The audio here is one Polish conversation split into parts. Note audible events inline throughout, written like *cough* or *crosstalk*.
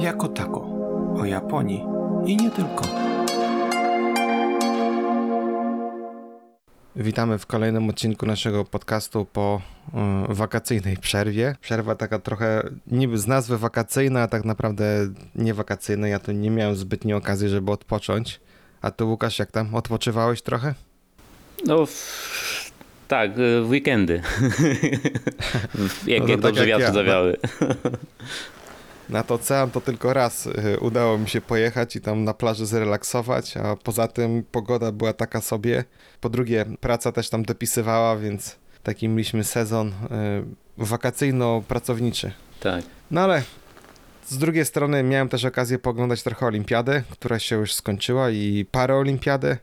jako tako, o Japonii i nie tylko. Witamy w kolejnym odcinku naszego podcastu po y, wakacyjnej przerwie. Przerwa taka trochę niby z nazwy wakacyjna, a tak naprawdę nie wakacyjna. Ja tu nie miałem zbytniej okazji, żeby odpocząć. A tu Łukasz, jak tam? Odpoczywałeś trochę? No, tak, w weekendy. *laughs* jak, No to jak tak dobrze jak wiatry ja. zawiały. *laughs* Nad ocean to tylko raz y, udało mi się pojechać i tam na plaży zrelaksować, a poza tym pogoda była taka sobie. Po drugie, praca też tam dopisywała, więc taki mieliśmy sezon y, wakacyjno-pracowniczy. Tak. No ale z drugiej strony miałem też okazję poglądać trochę olimpiadę, która się już skończyła i paraolimpiadę.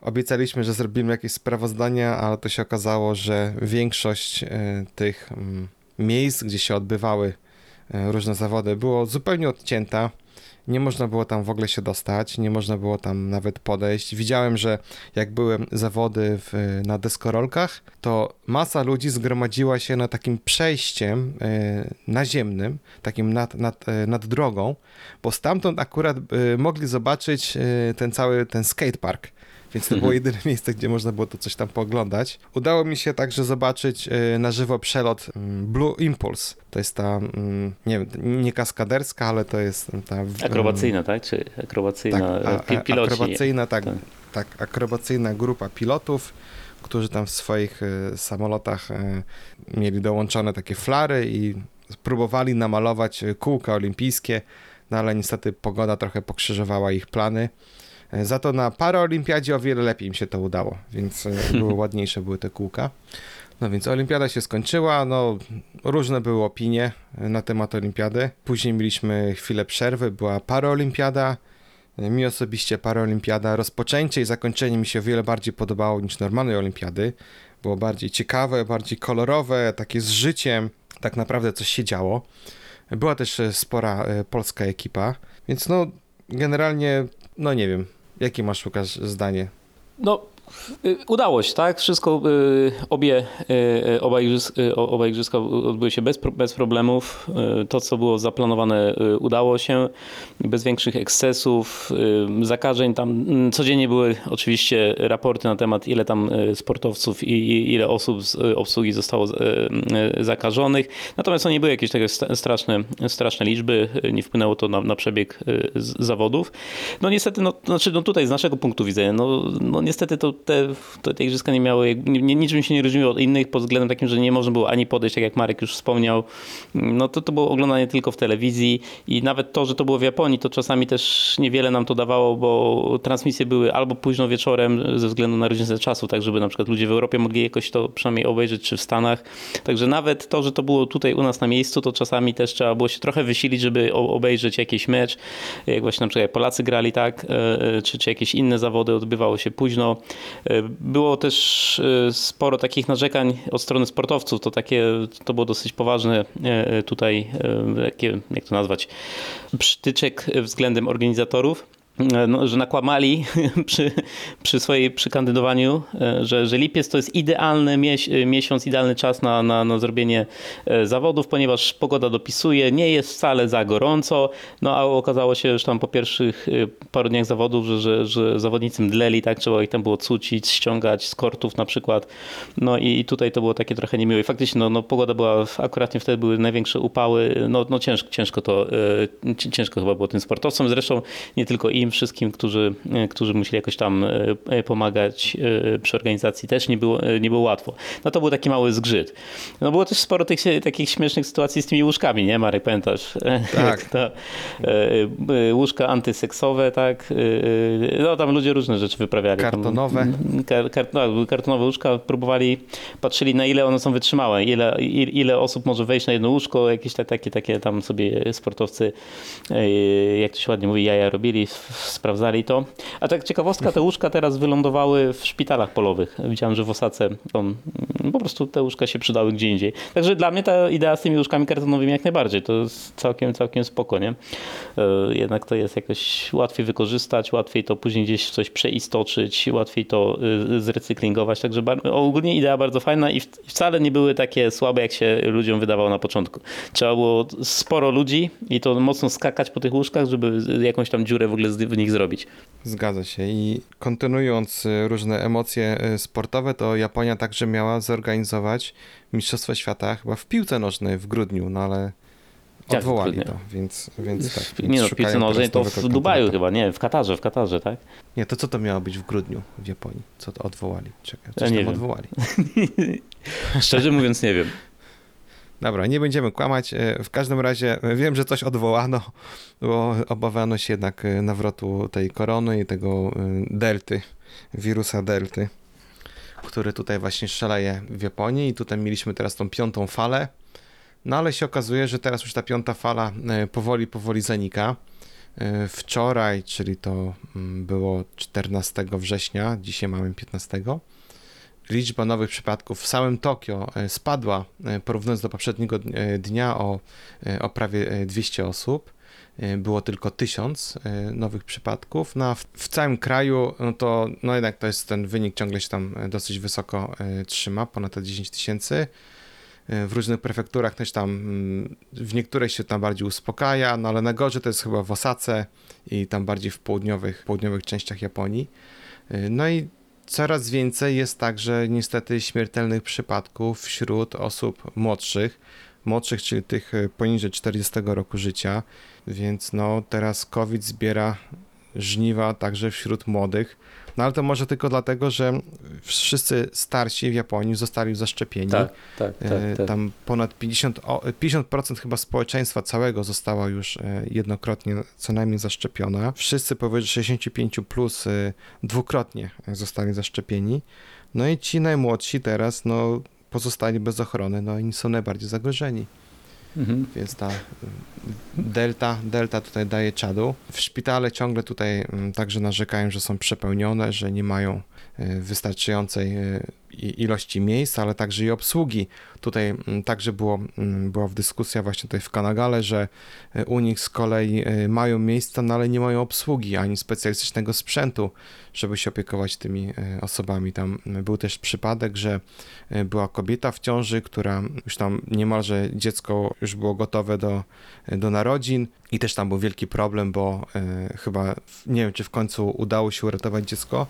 Obiecaliśmy, że zrobimy jakieś sprawozdania, ale to się okazało, że większość e, tych mm, miejsc, gdzie się odbywały różne zawody, było zupełnie odcięta. Nie można było tam w ogóle się dostać, nie można było tam nawet podejść. Widziałem, że jak były zawody w, na deskorolkach, to masa ludzi zgromadziła się na takim przejściem e, naziemnym, takim nad, nad, e, nad drogą, bo stamtąd akurat e, mogli zobaczyć e, ten cały ten skatepark. Więc to było jedyne miejsce, gdzie można było to coś tam pooglądać. Udało mi się także zobaczyć e, na żywo przelot mm, Blue Impulse. To jest ta, mm, nie wiem, nie kaskaderska, ale to jest ta... w- Akrobacyjna, tak? Czy akrobacyjna tak, a, pi- a, piloci. akrobacyjna, tak, tak. Tak. akrobacyjna grupa pilotów, którzy tam w swoich e, samolotach e, mieli dołączone takie flary i próbowali namalować e, kółka olimpijskie, no ale niestety pogoda trochę pokrzyżowała ich plany. E, Za to na paraolimpiadzie o wiele lepiej im się to udało, więc e, były *laughs* ładniejsze były te kółka. No więc olimpiada się skończyła, no różne były opinie e, na temat olimpiady. Później mieliśmy chwilę przerwy, była paraolimpiada. Mi osobiście paraolimpiada, rozpoczęcie i zakończenie mi się o wiele bardziej podobało niż normalnej olimpiady. Było bardziej ciekawe, bardziej kolorowe, takie z życiem, tak naprawdę coś się działo. Była też spora polska ekipa, więc no generalnie, no nie wiem, jakie masz Łukasz zdanie? No, udało się, tak? Wszystko, y, obie, y, oba, igrzyska, y, oba igrzyska odbyły się bez, bez problemów. Y, To, co było zaplanowane, y, udało się. Bez większych ekscesów, y, zakażeń. Tam mm, codziennie były oczywiście raporty na temat, ile tam y, sportowców i ile osób z y, obsługi zostało y, y, zakażonych. Natomiast to nie były jakieś takie straszne, straszne liczby. Y, Nie wpłynęło to na, na przebieg y, zawodów. No niestety, no, znaczy no tutaj z naszego punktu widzenia, no, no niestety to te, te, te igrzyska nie miały, nie, niczym się nie różniły od innych pod względem takim, że nie można było ani podejść, tak jak Marek już wspomniał. No to to było oglądanie tylko w telewizji i nawet to, że to było w Japonii, to czasami też niewiele nam to dawało, bo transmisje były albo późno wieczorem ze względu na różnicę czasu, tak żeby na przykład ludzie w Europie mogli jakoś to przynajmniej obejrzeć, czy w Stanach. Także nawet to, że to było tutaj u nas na miejscu, to czasami też trzeba było się trochę wysilić, żeby obejrzeć jakiś mecz, jak właśnie na przykład Polacy grali tak, e, e, czy, czy jakieś inne zawody odbywało się późno. E, Było też e, sporo takich narzekań od strony sportowców, to takie, to było dosyć poważne e, tutaj, jak to nazwać, przytyczek względem organizatorów. E, No, że nakłamali *laughs* przy, przy swojej przy kandydowaniu, e, że, że lipiec to jest idealny mieś, e, miesiąc, idealny czas na, na, na zrobienie zawodów, ponieważ pogoda dopisuje, nie jest wcale za gorąco, no a okazało się już tam po pierwszych paru dniach zawodów, że, że, że zawodnicy mdleli, tak, trzeba ich tam było cucić, ściągać z kortów na przykład, no i tutaj to było takie trochę niemiłe. I faktycznie no, no, pogoda była, akuratnie wtedy były największe upały, no, no ciężko, ciężko to, ci- ciężko chyba było tym sportowcom, zresztą nie tylko im, wszystkim, którzy, e, którzy musieli jakoś tam e, e, pomagać przy organizacji, też nie było, nie było łatwo. No to był taki mały zgrzyt. No było też sporo tych takich śmiesznych sytuacji z tymi łóżkami, nie Marek, pamiętasz? *laughs* Tak. to, łóżka antyseksowe, tak? No tam ludzie różne rzeczy wyprawiali. Tam- Kartonowe. Kar, kar, no, kartonowe łóżka, próbowali, patrzyli na ile one są wytrzymałe, ile, ile, osób może wejść na jedno łóżko, jakieś te, takie, takie tam sobie sportowcy, jak to się ładnie mówi, jaja robili w, sprawdzali to. A tak ciekawostka, te łóżka teraz wylądowały w szpitalach polowych. Widziałem, że w Osace on, po prostu te łóżka się przydały gdzie indziej. Także dla mnie ta idea z tymi łóżkami kartonowymi jak najbardziej, to jest całkiem, całkiem spoko, nie? E, Jednak to jest jakoś łatwiej wykorzystać, łatwiej to później gdzieś coś przeistoczyć, łatwiej to y, zrecyklingować. Także ogólnie idea bardzo fajna i wcale nie były takie słabe, jak się ludziom wydawało na początku. Trzeba było sporo ludzi i to mocno skakać po tych łóżkach, żeby jakąś tam dziurę w ogóle w nich zrobić. Zgadza się. I kontynuując y, różne emocje y, sportowe, to Japonia także miała zorganizować Mistrzostwa Świata chyba w piłce nożnej w grudniu, no ale odwołali grudniu? to, więc, więc tak. nie więc no, w szukają piłce nożnej to w Dubaju chyba, nie, w Katarze, w Katarze, tak? Nie, to co to miało być w grudniu w Japonii? Co to odwołali? Czekaj, Ja coś nie tam wiem. odwołali. *laughs* Szczerze mówiąc nie wiem. Dobra, nie będziemy kłamać. E, W każdym razie e, wiem, że coś odwołano, bo obawiano się jednak e, nawrotu tej korony i tego delty, wirusa delty, który tutaj właśnie szaleje w Japonii i tutaj mieliśmy teraz tą piątą falę. No ale się okazuje, że teraz już ta piąta fala e, powoli, powoli zanika. E, Wczoraj, czyli to mm, było 14 września, dzisiaj mamy 15 liczba nowych przypadków w samym Tokio e, spadła porównując do poprzedniego dnia o, o prawie e, 200 osób. E, Było tylko 1000 e, nowych przypadków. No, a w, w całym kraju, no to no jednak to jest ten wynik ciągle się tam e, dosyć wysoko e, trzyma, ponad te 10 tysięcy. E, W różnych prefekturach też tam, mm, w niektórych się tam bardziej uspokaja, no ale najgorzej to jest chyba w Osace i tam bardziej w południowych, południowych częściach Japonii. No i coraz więcej jest także niestety śmiertelnych przypadków wśród osób młodszych, młodszych, czyli tych e, poniżej 40 roku życia, więc no teraz COVID zbiera żniwa także wśród młodych, no ale to może tylko dlatego, że wszyscy starsi w Japonii zostali zaszczepieni. Tak, tak, tak. E, tak. Tam ponad 50, o, 50% chyba społeczeństwa całego została już e, jednokrotnie co najmniej zaszczepiona. Wszyscy powyżej 65 plus dwukrotnie zostali zaszczepieni. No i ci najmłodsi teraz no, pozostali bez ochrony, no i są najbardziej zagrożeni. Mhm. Więc ta y, delta, delta tutaj daje czadu. W szpitale ciągle tutaj mm, także narzekają, że są przepełnione, że nie mają wystarczającej y, ilości miejsc, ale także i obsługi. Tutaj mm, także było, mm, była w dyskusja właśnie tutaj w Kanagale, że y, u nich z kolei y, mają miejsca, no ale nie mają obsługi ani specjalistycznego sprzętu, żeby się opiekować tymi y, osobami. Tam y, był też przypadek, że y, była kobieta w ciąży, która już tam niemalże dziecko już było gotowe do, do narodzin i też tam był wielki problem, bo y, chyba nie wiem, czy w końcu udało się uratować dziecko.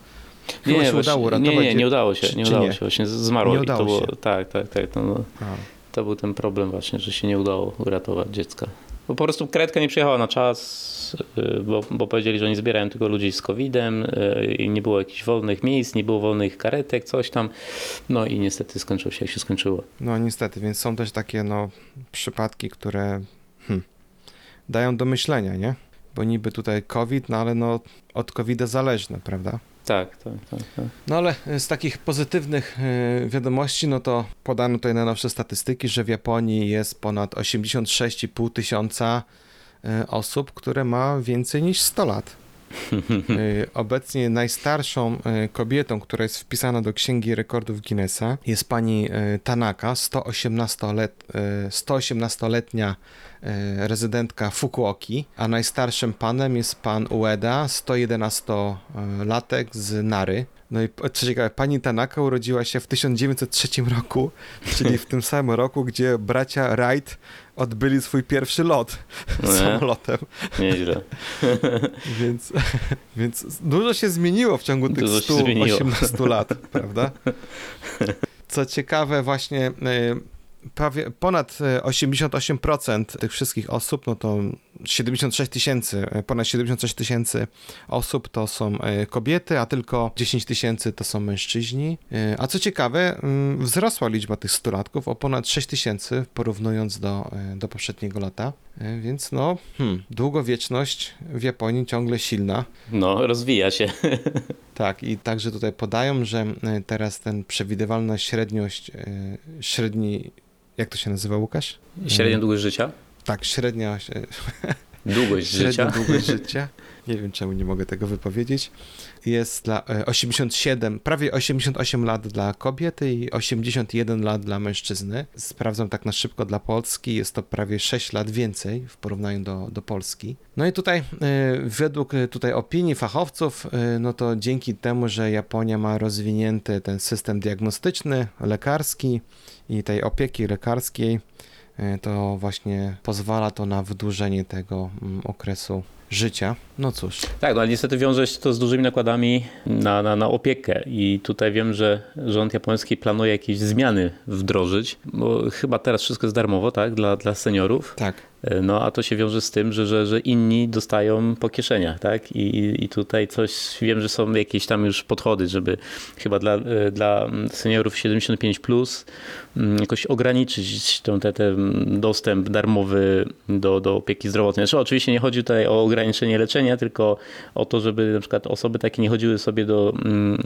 Chyba się właśnie- udało uratować. nie, nie, nie udało się, nie udało nie? się, właśnie zmarło. Nie i to udało było, się. Tak, tak, tak. To, no, to był ten problem właśnie, że się nie udało uratować dziecka. Bo po prostu karetka nie przyjechała na czas, y, bo, bo powiedzieli, że oni zbierają tylko ludzi z COVID-em y, i nie było jakichś wolnych miejsc, nie było wolnych karetek, coś tam. No i niestety skończyło się jak się skończyło. No niestety, więc są też takie no, przypadki, które hm, dają do myślenia, nie? Bo niby tutaj COVID, no ale no od COVID-a zależne, prawda? Tak, tak, tak. tak. No ale z takich pozytywnych e, wiadomości, no to podano tutaj najnowsze statystyki, że w Japonii jest ponad 86,5 tysiąca e, osób, które ma więcej niż 100 lat. E, *laughs* Obecnie najstarszą e, kobietą, która jest wpisana do Księgi Rekordów Guinnessa jest pani e, Tanaka, 118-let, e, 118-letnia e, rezydentka Fukuoki, a najstarszym panem jest pan Ueda, 111-latek z Nary. No i co ciekawe, pani Tanaka urodziła się w 1903 roku, *laughs* czyli w tym samym roku, gdzie bracia Wright odbyli swój pierwszy lot No *laughs* nie? samolotem. Nieźle. *laughs* Więc, więc dużo się zmieniło w ciągu tych Dużo się zmieniło. 118 lat, prawda? Co ciekawe, właśnie e, prawie ponad e, 88% tych wszystkich osób, no to 76 tysięcy, e, ponad 76 tysięcy osób to są e, kobiety, a tylko 10 tysięcy to są mężczyźni. E, A co ciekawe, mm, wzrosła liczba tych stulatków o ponad 6 tysięcy, porównując do, e, do poprzedniego lata. E, Więc no, hmm, długowieczność w Japonii ciągle silna. No, rozwija się. *laughs* Tak, i także tutaj podają, że e, teraz ten przewidywalna średniość, e, średni, jak to się nazywa, Łukasz? Średnia długość życia? Tak, średnia, e, Długość *laughs* średnia życia. długość życia. Nie wiem, czemu nie mogę tego wypowiedzieć. Jest dla e, 87, prawie 88 lat dla kobiety i 81 lat dla mężczyzny. Sprawdzam tak na szybko dla Polski, jest to prawie 6 lat więcej w porównaniu do, do Polski. No i tutaj, e, według e, tutaj opinii fachowców, e, no to dzięki temu, że Japonia ma rozwinięty ten system diagnostyczny, lekarski i tej opieki lekarskiej, e, to właśnie pozwala to na wydłużenie tego mm, okresu życia. No cóż, Tak, no ale niestety wiąże się to z dużymi nakładami na, na, na opiekę i tutaj wiem, że rząd japoński planuje jakieś zmiany wdrożyć, bo chyba teraz wszystko jest darmowo, tak, dla, dla seniorów. tak. No a to się wiąże z tym, że, że, że inni dostają po kieszeniach, tak? I, i- tutaj coś, wiem, że są jakieś tam już podchody, żeby chyba dla, e, dla seniorów 75 plus mm, jakoś ograniczyć tą, te, ten dostęp darmowy do, do opieki zdrowotnej. Znaczy, oczywiście nie chodzi tutaj o ograniczenie leczenia, tylko o to, żeby na przykład osoby takie nie chodziły sobie do, mm,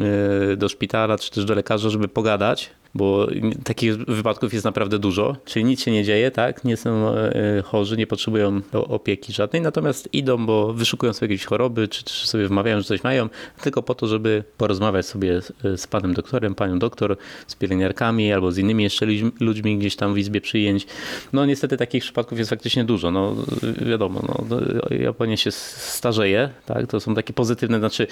e, do szpitala czy też do lekarza, żeby pogadać, bo takich wypadków jest naprawdę dużo, czyli nic się nie dzieje, tak? Nie są e, chorzy, nie potrzebują opieki żadnej, natomiast idą, bo wyszukują sobie jakieś choroby, czy, czy sobie wmawiają, że coś mają, tylko po to, żeby porozmawiać sobie z, panem doktorem, panią doktor, z pielęgniarkami albo z innymi jeszcze ludźmi- gdzieś tam w izbie przyjęć. No niestety takich przypadków jest faktycznie dużo. No wiadomo, no, Japonia się starzeje, tak? To są takie pozytywne, znaczy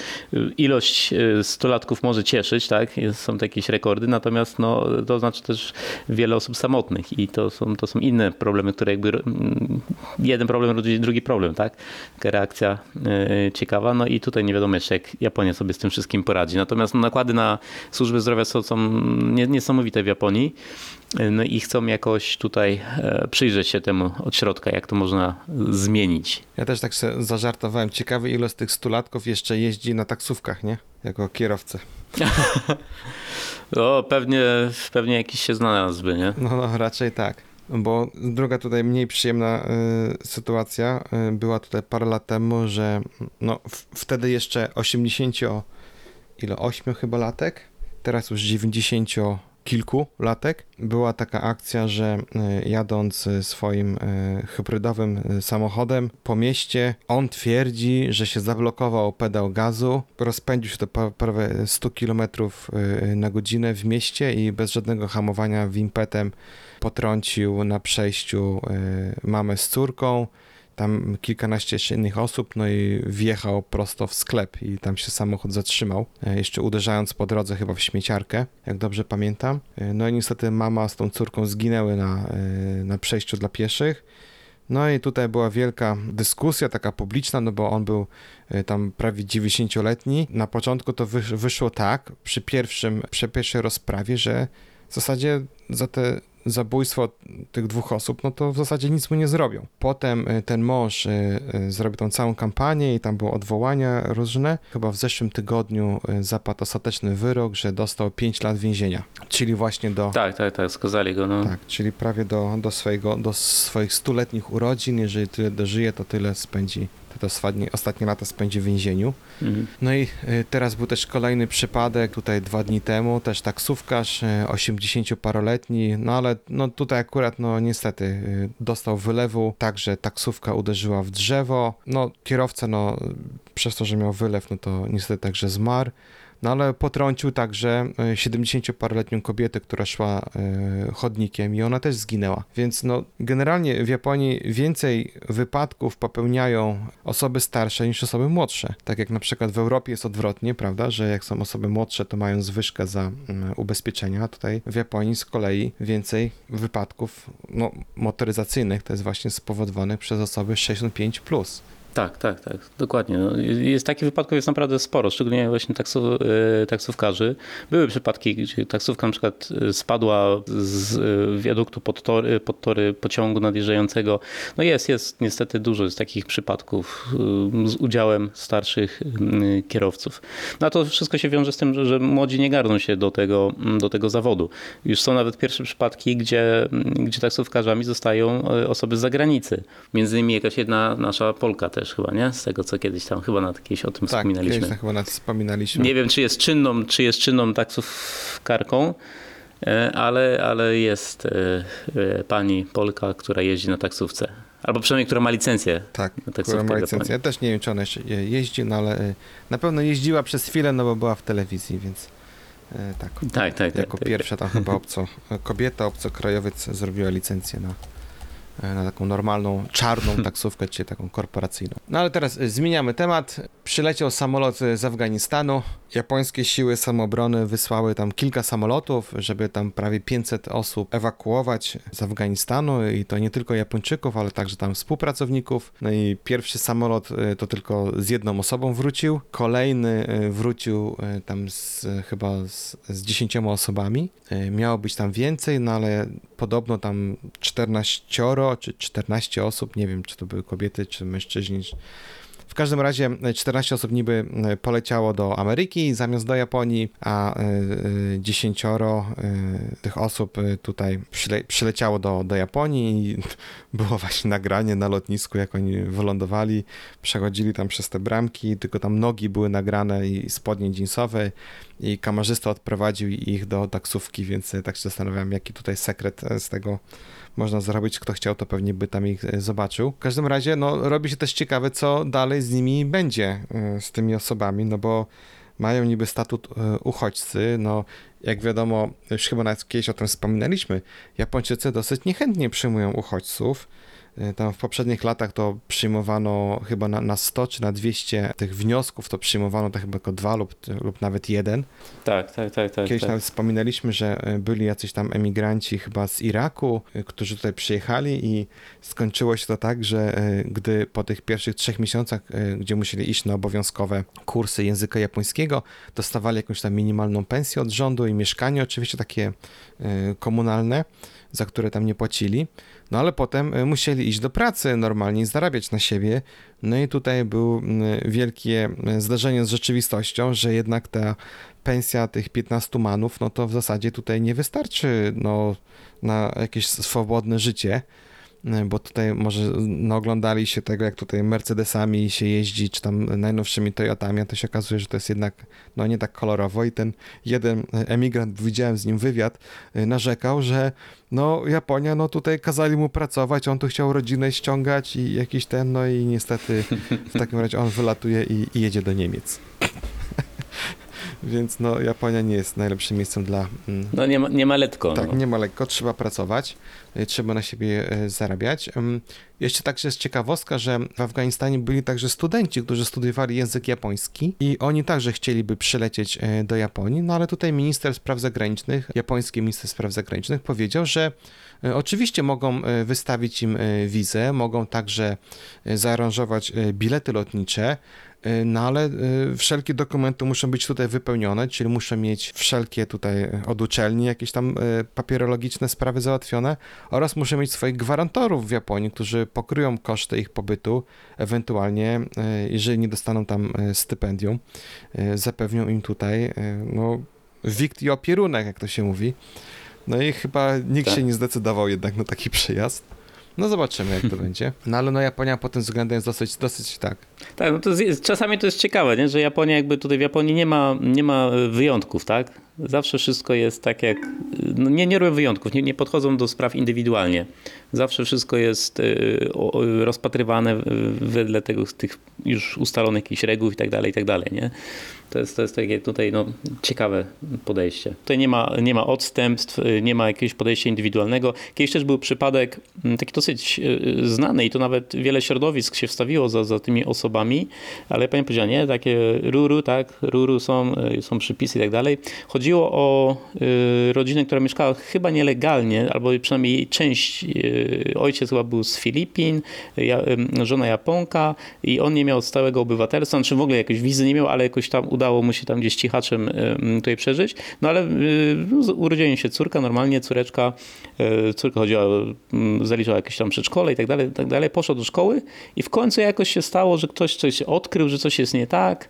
ilość e, stolatków może cieszyć, tak? Są jakieś rekordy, natomiast no, to znaczy też wiele osób samotnych i to są, to są inne problemy, które jakby mm, jeden problem rodzi drugi problem, tak? Taka reakcja e, ciekawa. No i tutaj nie wiadomo jeszcze, jak Japonia sobie z tym wszystkim poradzi. Natomiast no, nakłady na służby zdrowia są, są nie- niesamowite w Japonii. E, No i chcą jakoś tutaj e, przyjrzeć się temu od środka, jak to można zmienić. Ja też tak się zażartowałem. Ciekawy, ile z tych stulatków jeszcze jeździ na taksówkach, nie? Jako kierowcy. *laughs* O, pewnie, pewnie jakiś się znalazłby, nie? No, no raczej tak. Bo druga tutaj mniej przyjemna y, sytuacja y, była tutaj parę lat temu, że no wtedy jeszcze 80 ile 8 chyba latek, teraz już 90 kilku latek. Była taka akcja, że y, jadąc y, swoim y, hybrydowym samochodem po mieście, on twierdzi, że się zablokował pedał gazu, rozpędził się do prawie 100 km na godzinę w mieście i bez żadnego hamowania wimpetem potrącił na przejściu mamę z córką, tam kilkanaście innych osób, no i wjechał prosto w sklep i tam się samochód zatrzymał, y, jeszcze uderzając po drodze chyba w śmieciarkę, jak dobrze pamiętam. Y, No i niestety mama z tą córką zginęły na, y, na przejściu dla pieszych. No i tutaj była wielka dyskusja, taka publiczna, no bo on był tam prawie 90-letni. Na początku to wysz, wyszło tak, przy pierwszym, przy pierwszej rozprawie, że w zasadzie za te zabójstwo tych dwóch osób, no to w zasadzie nic mu nie zrobią. Potem y, ten mąż y, y, zrobił tą całą kampanię i tam były odwołania różne. Chyba w zeszłym tygodniu zapadł ostateczny wyrok, że dostał 5 lat więzienia. Czyli właśnie do... Tak, tak, tak, skazali go. No. Tak, czyli prawie do, do, swojego, do swoich stuletnich urodzin. Jeżeli tyle dożyje, to tyle spędzi, to, to ostatnie, ostatnie lata spędzi w więzieniu. Mhm. No i y, teraz był też kolejny przypadek, tutaj dwa dni temu, też taksówkarz, y, 80-paroletni, no ale no tutaj akurat no niestety y, dostał wylewu, także taksówka uderzyła w drzewo, no kierowca no przez to, że miał wylew, no to niestety także zmarł. No ale potrącił także y, 70-paroletnią kobietę, która szła y, chodnikiem i ona też zginęła. Więc no generalnie w Japonii więcej wypadków popełniają osoby starsze niż osoby młodsze. Tak jak na przykład w Europie jest odwrotnie, prawda, że jak są osoby młodsze, to mają zwyżkę za mm, ubezpieczenia. Tutaj w Japonii z kolei więcej wypadków no, motoryzacyjnych to jest właśnie spowodowane przez osoby 65+. Plus. Tak, tak, tak, dokładnie. No, jest takich wypadków jest naprawdę sporo, szczególnie właśnie taksu, e, taksówkarzy. Były przypadki, gdzie taksówka na przykład e, spadła z e, wiaduktu pod tory, pod tory pociągu nadjeżdżającego. No jest, jest niestety dużo jest takich przypadków z udziałem starszych kierowców. No a to wszystko się wiąże z tym, że, że młodzi nie garną się do tego, do tego zawodu. Już są nawet pierwsze przypadki, gdzie, gdzie taksówkarzami zostają osoby z zagranicy. Między innymi jakaś jedna nasza Polka też chyba, nie? Z tego, co kiedyś tam chyba na kiedyś o tym Tak, wspominaliśmy. tam chyba nawet wspominaliśmy. Nie wiem, czy jest czynną, czy jest czynną taksówkarką, e, ale, ale jest e, e, pani Polka, która jeździ na taksówce. Albo przynajmniej, która ma licencję. Tak, która ma licencję. Ja też nie wiem, czy ona jeździ, no ale na pewno jeździła przez chwilę, no bo była w telewizji, więc y, tak. Tak, tak, Jako tak. pierwsza tam chyba obco, kobieta, obcokrajowiec zrobiła licencję na, na taką normalną, czarną *laughs* taksówkę, czy taką korporacyjną. No ale teraz y, zmieniamy temat. Przyleciał samolot z Afganistanu. Japońskie siły samoobrony wysłały tam kilka samolotów, żeby tam prawie 500 osób ewakuować z Afganistanu i to nie tylko Japończyków, ale także tam współpracowników. No i pierwszy samolot y, to tylko z jedną osobą wrócił, kolejny y, wrócił y, tam z, chyba z, z 10 osobami. Miało być tam więcej, no ale podobno tam 14 czy 14 osób, nie wiem czy to były kobiety czy mężczyźni. W każdym razie e, 14 osób niby e, poleciało do Ameryki zamiast do Japonii, a e, e, 10 tych osób e, tutaj przyle, przyleciało do, do Japonii i *laughs* było właśnie nagranie na lotnisku, jak oni wylądowali, przechodzili tam przez te bramki, tylko tam nogi były nagrane i spodnie jeansowe i kamerzysta odprowadził ich do taksówki, więc e, tak się zastanawiam, jaki tutaj sekret e, z tego można zrobić. Kto chciał, to pewnie by tam ich e, zobaczył. W każdym razie, no, robi się też ciekawe, co dalej z nimi będzie, e, z tymi osobami, no bo mają niby statut e, uchodźcy, no jak wiadomo, już chyba nawet kiedyś o tym wspominaliśmy, Japończycy dosyć niechętnie przyjmują uchodźców. E, Tam w poprzednich latach to przyjmowano chyba na, na 100 czy na 200 tych wniosków, to przyjmowano to chyba tylko dwa lub, lub nawet jeden. Tak, tak, tak, tak. Kiedyś tak. nawet wspominaliśmy, że e, byli jacyś tam emigranci chyba z Iraku, e, którzy tutaj przyjechali i skończyło się to tak, że gdy po tych pierwszych trzech miesiącach, gdzie musieli iść na obowiązkowe kursy języka japońskiego, dostawali jakąś tam minimalną pensję od rządu i mieszkanie oczywiście takie komunalne, za które tam nie płacili. No ale potem e, musieli iść do pracy normalnie zarabiać na siebie. No i tutaj było mm, wielkie e, zdarzenie z rzeczywistością, że jednak ta pensja tych 15 manów, no to w zasadzie tutaj nie wystarczy no, na jakieś swobodne życie, bo tutaj może oglądali się tego, jak tutaj Mercedesami się jeździ, czy tam najnowszymi Toyotami, a to się okazuje, że to jest jednak no nie tak kolorowo i ten jeden emigrant, widziałem z nim wywiad, e, narzekał, że no Japonia, no tutaj kazali mu pracować, on tu chciał rodzinę ściągać i jakiś ten, no i niestety w takim razie on wylatuje i, i jedzie do Niemiec. Więc no Japonia nie jest najlepszym miejscem dla... Mm, No nie ma, nie ma letko. tak, no. nie ma lekko, trzeba pracować, y, trzeba na siebie y, zarabiać. Jeszcze także jest ciekawostka, że w Afganistanie byli także studenci, którzy studiowali język japoński i oni także chcieliby przylecieć y, do Japonii, no ale tutaj minister spraw zagranicznych, japoński minister spraw zagranicznych powiedział, że oczywiście mogą wystawić im wizę, mogą także zaaranżować bilety lotnicze, No ale y, wszelkie dokumenty muszą być tutaj wypełnione, czyli muszą mieć wszelkie tutaj y, od uczelni jakieś tam y, papierologiczne sprawy załatwione oraz muszą mieć swoich gwarantorów w Japonii, którzy pokryją koszty ich pobytu, ewentualnie y, jeżeli nie dostaną tam y, stypendium, y, zapewnią im tutaj y, no, wikt i opierunek, jak to się mówi. No i chyba nikt Tak. się nie zdecydował jednak na taki przyjazd. No zobaczymy, jak to *laughs* będzie. No ale no Japonia pod tym względem jest dosyć, dosyć tak, Tak, no to jest, czasami to jest ciekawe, nie? że Japonia jakby tutaj w Japonii nie ma, nie ma wyjątków, tak? Zawsze wszystko jest tak jak, no nie, nie robią wyjątków, nie, nie podchodzą do spraw indywidualnie. Zawsze wszystko jest y, rozpatrywane wedle tego, tych już ustalonych jakichś reguł i tak dalej, i tak dalej, nie? To jest, to jest takie tutaj no, ciekawe podejście. Tutaj nie ma, nie ma odstępstw, y, nie ma jakiegoś podejścia indywidualnego. Kiedyś też był przypadek mm, taki dosyć y, znany i to nawet wiele środowisk się wstawiło za, za tymi osobami, ale pani powiedziała, nie, takie ruru, tak, ruru są, są przypisy i tak dalej. Chodziło o y, rodzinę, która mieszkała chyba nielegalnie, albo przynajmniej część, y, ojciec chyba był z Filipin, żona Japonka i on nie miał stałego obywatelstwa, znaczy w ogóle jakiejś wizy nie miał, ale jakoś tam udało mu się tam gdzieś cichaczem tutaj przeżyć. No ale y, no, urodziła się córka, normalnie córeczka, córka chodziła, zaliczała jakieś tam przedszkole i tak dalej, tak dalej, poszła do szkoły i w końcu jakoś się stało, że ktoś coś odkrył, że coś jest nie tak.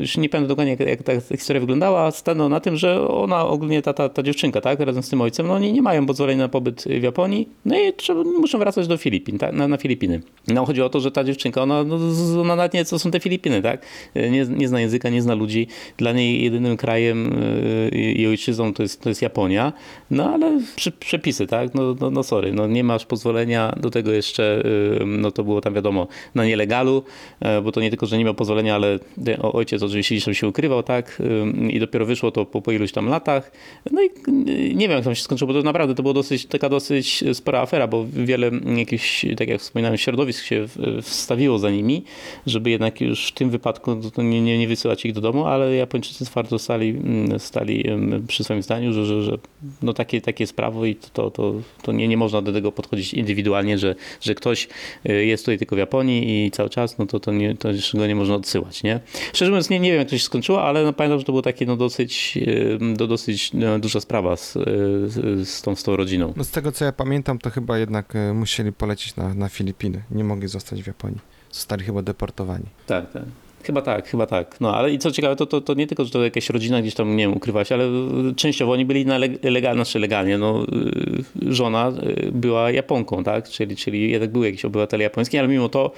Już nie pamiętam dokładnie, jak, jak ta historia wyglądała. No, na tym, że ona ogólnie, ta, ta, ta dziewczynka, tak, razem z tym ojcem, no oni nie mają pozwolenia na pobyt w Japonii, no i trzeba, muszą wracać do Filipin, tak, na, na Filipiny. No chodzi o to, że ta dziewczynka, ona, no, ona nawet nie co są te Filipiny, tak, nie, nie zna języka, nie zna ludzi, dla niej jedynym krajem y, i ojczyzną to jest, to jest Japonia, no ale przy, przepisy, tak, no, no, no sorry, no nie masz pozwolenia, do tego jeszcze, y, no to było tam wiadomo, na nielegalu, e, bo to nie tylko, że nie miał pozwolenia, ale ojciec oczywiście się ukrywał, tak, i dopiero wyszło to po, po iluś tam latach, no i y, nie wiem, jak tam się skończyło, bo to naprawdę to była dosyć, taka dosyć spora afera, bo wiele jakichś, tak jak wspominałem, środowisk się wstawiło za nimi, żeby jednak już w tym wypadku no to nie, nie, nie wysyłać ich do domu, ale Japończycy twardo stali, mm, stali em, przy swoim zdaniu, że, że, że no takie, takie jest prawo i to, to, to nie, nie można do tego podchodzić indywidualnie, że, że ktoś y, jest tutaj tylko w Japonii i cały czas, no to, to, nie, to już go nie można odsyłać, nie? Szczerze mówiąc, nie, nie wiem jak to się skończyło, ale no, pamiętam, że to było takie no dosyć, y, do, dosyć no, duża sprawa z, y, z, z, tą, z tą rodziną. No z tego co ja pamiętam, to chyba jednak e, musieli polecieć na, na Filipiny. Nie mogli zostać w Japonii. Zostali chyba deportowani. Tak, tak. Chyba tak, chyba tak. No ale i co ciekawe, to, to, to nie tylko, że to jakaś rodzina gdzieś tam, nie ukrywa się, ale y, częściowo oni byli na leg- legalnie, znaczy legalnie, no y, żona y, była Japonką, tak? Czyli, czyli jednak był jakiś obywatel japoński, ale mimo to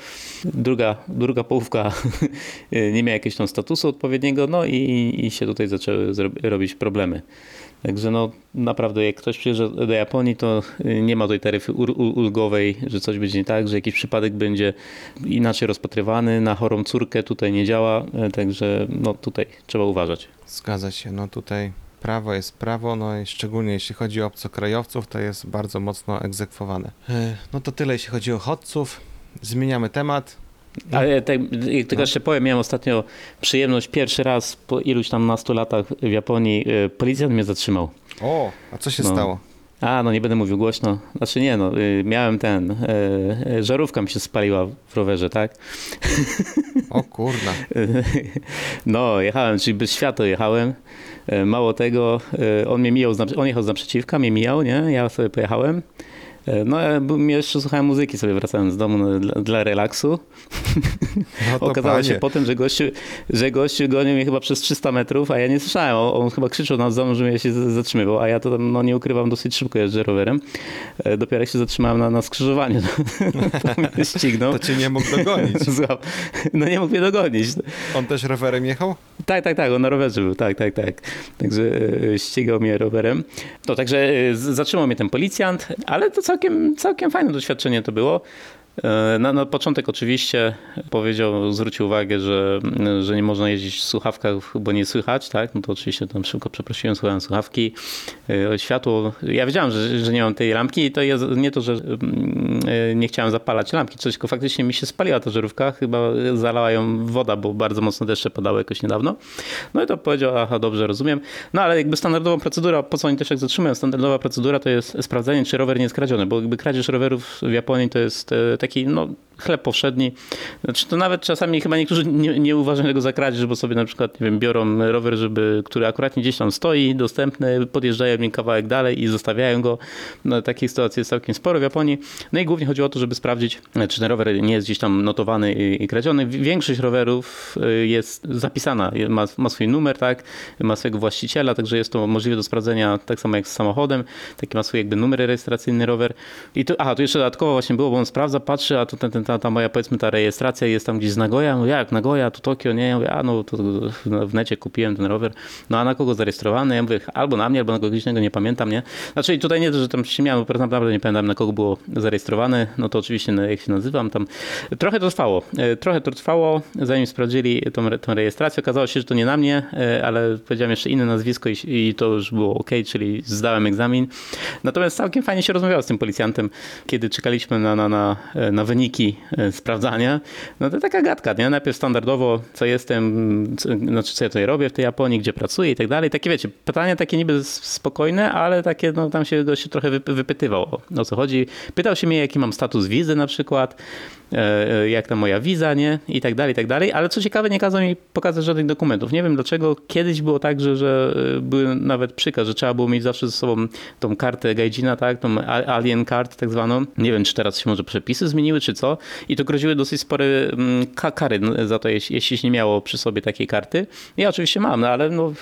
druga, druga połówka *laughs* nie miała jakiegoś tam statusu odpowiedniego, no i, i się tutaj zaczęły robić problemy. Także no naprawdę jak ktoś przyjeżdża do Japonii, to y, nie ma tej taryfy ulgowej, że coś będzie nie tak, że jakiś przypadek będzie inaczej rozpatrywany, na chorą córkę tutaj nie działa, y, także no tutaj trzeba uważać. Zgadza się, no tutaj prawo jest prawo, no i szczególnie jeśli chodzi o obcokrajowców, to jest bardzo mocno egzekwowane. E, No to tyle jeśli chodzi o chodców. Zmieniamy temat. Ale tak, tylko No. jeszcze powiem, miałem ostatnio przyjemność pierwszy raz po iluś tam nastu latach w Japonii, y, policjant mnie zatrzymał. O, a co się No. stało? A, no nie będę mówił głośno. Znaczy nie, no, y, miałem ten, y, y, żarówka mi się spaliła w rowerze, tak? O kurna. *laughs* No, jechałem, czyli bez światła jechałem. E, Mało tego, e, on mnie mijał, on jechał z naprzeciwka, mnie mijał, nie? Ja sobie pojechałem. E, No, ja jeszcze słuchałem muzyki sobie wracałem z domu no, dla, dla relaksu. No to Okazało panie. się potem, że gościu, że gościu gonił mnie chyba przez 300 metrów, a ja nie słyszałem. On, on chyba krzyczał na domu, że mnie się z- zatrzymywał, a ja to tam, no nie ukrywam, dosyć szybko jeżdżę rowerem. E, Dopiero jak się zatrzymałem na, na skrzyżowaniu, *laughs* to mnie *laughs* ścignął. To cię nie mógł dogonić. *laughs* Złap- No nie mógł mnie dogonić. On też rowerem jechał? Tak, tak, tak, on na rowerze był, tak, tak, tak. Także e, ścigał mnie rowerem. No, także z- zatrzymał mnie ten policjant, ale to całkiem, całkiem fajne doświadczenie to było. E, Na, na początek oczywiście powiedział, zwrócił uwagę, że, że nie można jeździć w słuchawkach, bo nie słychać, tak? No to oczywiście tam szybko przeprosiłem, słuchałem słuchawki. E, Światło, ja wiedziałem, że, że nie mam tej lampki i to jest nie to, że mm, e, nie chciałem zapalać lampki, coś, tylko faktycznie mi się spaliła ta żarówka, chyba zalała ją woda, bo bardzo mocno deszcze padały jakoś niedawno. No i to powiedział, aha, dobrze, rozumiem. No ale jakby standardowa procedura, po co oni też jak zatrzymują, standardowa procedura to jest sprawdzanie, czy rower nie jest kradziony, bo jakby kradzież rowerów w Japonii to jest e, perspektivene. Chleb powszedni. Znaczy to nawet czasami chyba niektórzy nie, nie uważają tego za kradzież, bo sobie na przykład, nie wiem, biorą rower, żeby, który akurat gdzieś tam stoi, dostępny, podjeżdżają nim kawałek dalej i zostawiają go. No, takich sytuacji jest całkiem sporo w Japonii. No i głównie chodziło o to, żeby sprawdzić, czy ten rower nie jest gdzieś tam notowany i, i kradziony. Większość rowerów e, jest zapisana, ma, ma swój numer, tak, ma swojego właściciela, także jest to możliwe do sprawdzenia tak samo jak z samochodem. Taki ma swój jakby numer rejestracyjny rower. I tu, aha, tu jeszcze dodatkowo właśnie było, bo on sprawdza, patrzy, a tu ten, ten, ta, ta moja powiedzmy ta rejestracja jest tam gdzieś z Nagoya. No jak Nagoya, tu Tokio, nie? Ja mówię, a no to w necie kupiłem ten rower. No a na kogo zarejestrowany? Ja mówię, albo na mnie, albo na kogoś innego, nie pamiętam, nie? Znaczy tutaj nie to, że tam się miałem, bo naprawdę nie pamiętam na kogo było zarejestrowane. No to oczywiście no, jak się nazywam tam. Trochę to trwało. E, Trochę to trwało, zanim sprawdzili tą, tą rejestrację. Okazało się, że to nie na mnie, e, ale powiedziałem jeszcze inne nazwisko i, i to już było ok, czyli zdałem egzamin. Natomiast całkiem fajnie się rozmawiało z tym policjantem, kiedy czekaliśmy na, na, na, e, na wyniki sprawdzania. No to taka gadka, nie? Najpierw standardowo, co jestem, co, znaczy co ja tutaj robię w tej Japonii, gdzie pracuję i tak dalej. Takie wiecie, pytania takie niby spokojne, ale takie, no tam się gościu trochę wyp- wypytywał o, o co chodzi. Pytał się mnie, jaki mam status wizy na przykład, e, e, jak tam moja wiza, nie? I tak dalej, i tak dalej. Ale co ciekawe, nie kazał mi pokazać żadnych dokumentów. Nie wiem dlaczego. Kiedyś było tak, że, że e, były nawet przykaz, że trzeba było mieć zawsze ze sobą tą kartę Gaijina, tak? Tą Alien Card tak zwaną. Nie wiem, czy teraz się może przepisy zmieniły, czy co. I to groziły dosyć spore mm, ka- kary za to, jeśli, nie miało przy sobie takiej karty. Ja oczywiście mam, no ale no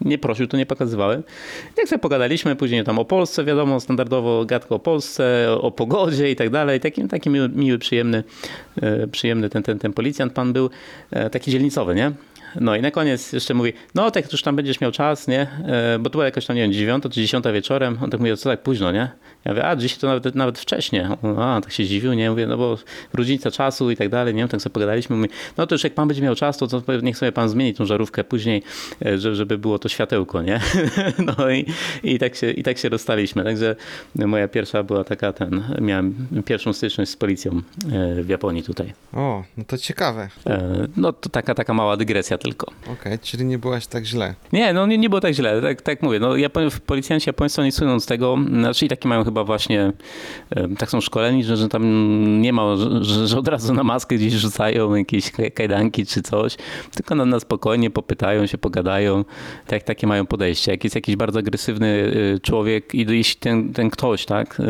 nie prosił, to nie pokazywałem. Jak sobie pogadaliśmy, później tam o Polsce, wiadomo, standardowo gadko o Polsce, o, pogodzie i tak dalej. Taki, taki miły, miły przyjemny, e, przyjemny ten, ten, ten policjant pan był, e, taki dzielnicowy, nie? No i na koniec jeszcze mówi, no tak już tam będziesz miał czas, nie? E, Bo to była jakoś tam, nie wiem, dziewiąta czy dziesiąta wieczorem. On tak mówi, co tak późno, nie? Ja mówię, a dzisiaj to nawet, nawet wcześniej. A, tak się zdziwił, nie? Mówię, no bo różnica czasu i tak dalej, nie? Tak sobie pogadaliśmy. Mówi, no to już jak pan będzie miał czas, to, to niech sobie pan zmieni tą żarówkę później, e, że- żeby było to światełko, nie? *laughs* No i, i, tak się, i tak się rozstaliśmy. Także moja pierwsza była taka, ten, miałem pierwszą styczność z policją e, w Japonii tutaj. O, no to ciekawe. E, No to taka, taka mała dygresja tylko. Okej, czyli nie byłaś tak źle. Nie, no nie, nie było tak źle, tak, tak mówię. No, Japo- policjanci japońscy nie słyną z tego, znaczy i taki mają chyba właśnie, e, tak są szkoleni, że, że tam nie ma, że, że- od razu na maskę gdzieś rzucają jakieś kaj- kajdanki czy coś, tylko na, na spokojnie popytają się, pogadają, tak, takie mają podejście. Jak jest jakiś bardzo agresywny e, człowiek i jeśli ten, ten ktoś tak, e,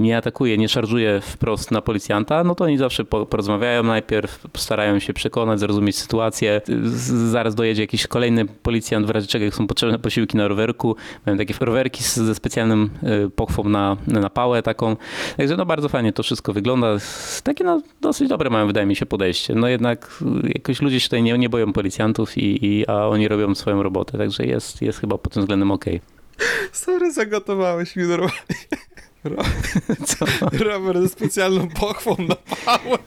nie atakuje, nie szarżuje wprost na policjanta, no to oni zawsze po, porozmawiają najpierw, starają się przekonać, zrozumieć sytuację. Zaraz dojedzie jakiś kolejny policjant, w razie czego są potrzebne posiłki na rowerku. Mają takie rowerki ze specjalnym pochwą na, na pałę taką. Także no bardzo fajnie to wszystko wygląda. Takie no dosyć dobre mają wydaje mi się podejście. No jednak jakoś ludzie się tutaj nie, nie boją policjantów i, i, a oni robią swoją robotę. Także jest, jest chyba pod tym względem okej. Sorry, zagotowałeś mi normalnie. *laughs* Robert ze specjalną pochwą na pałę.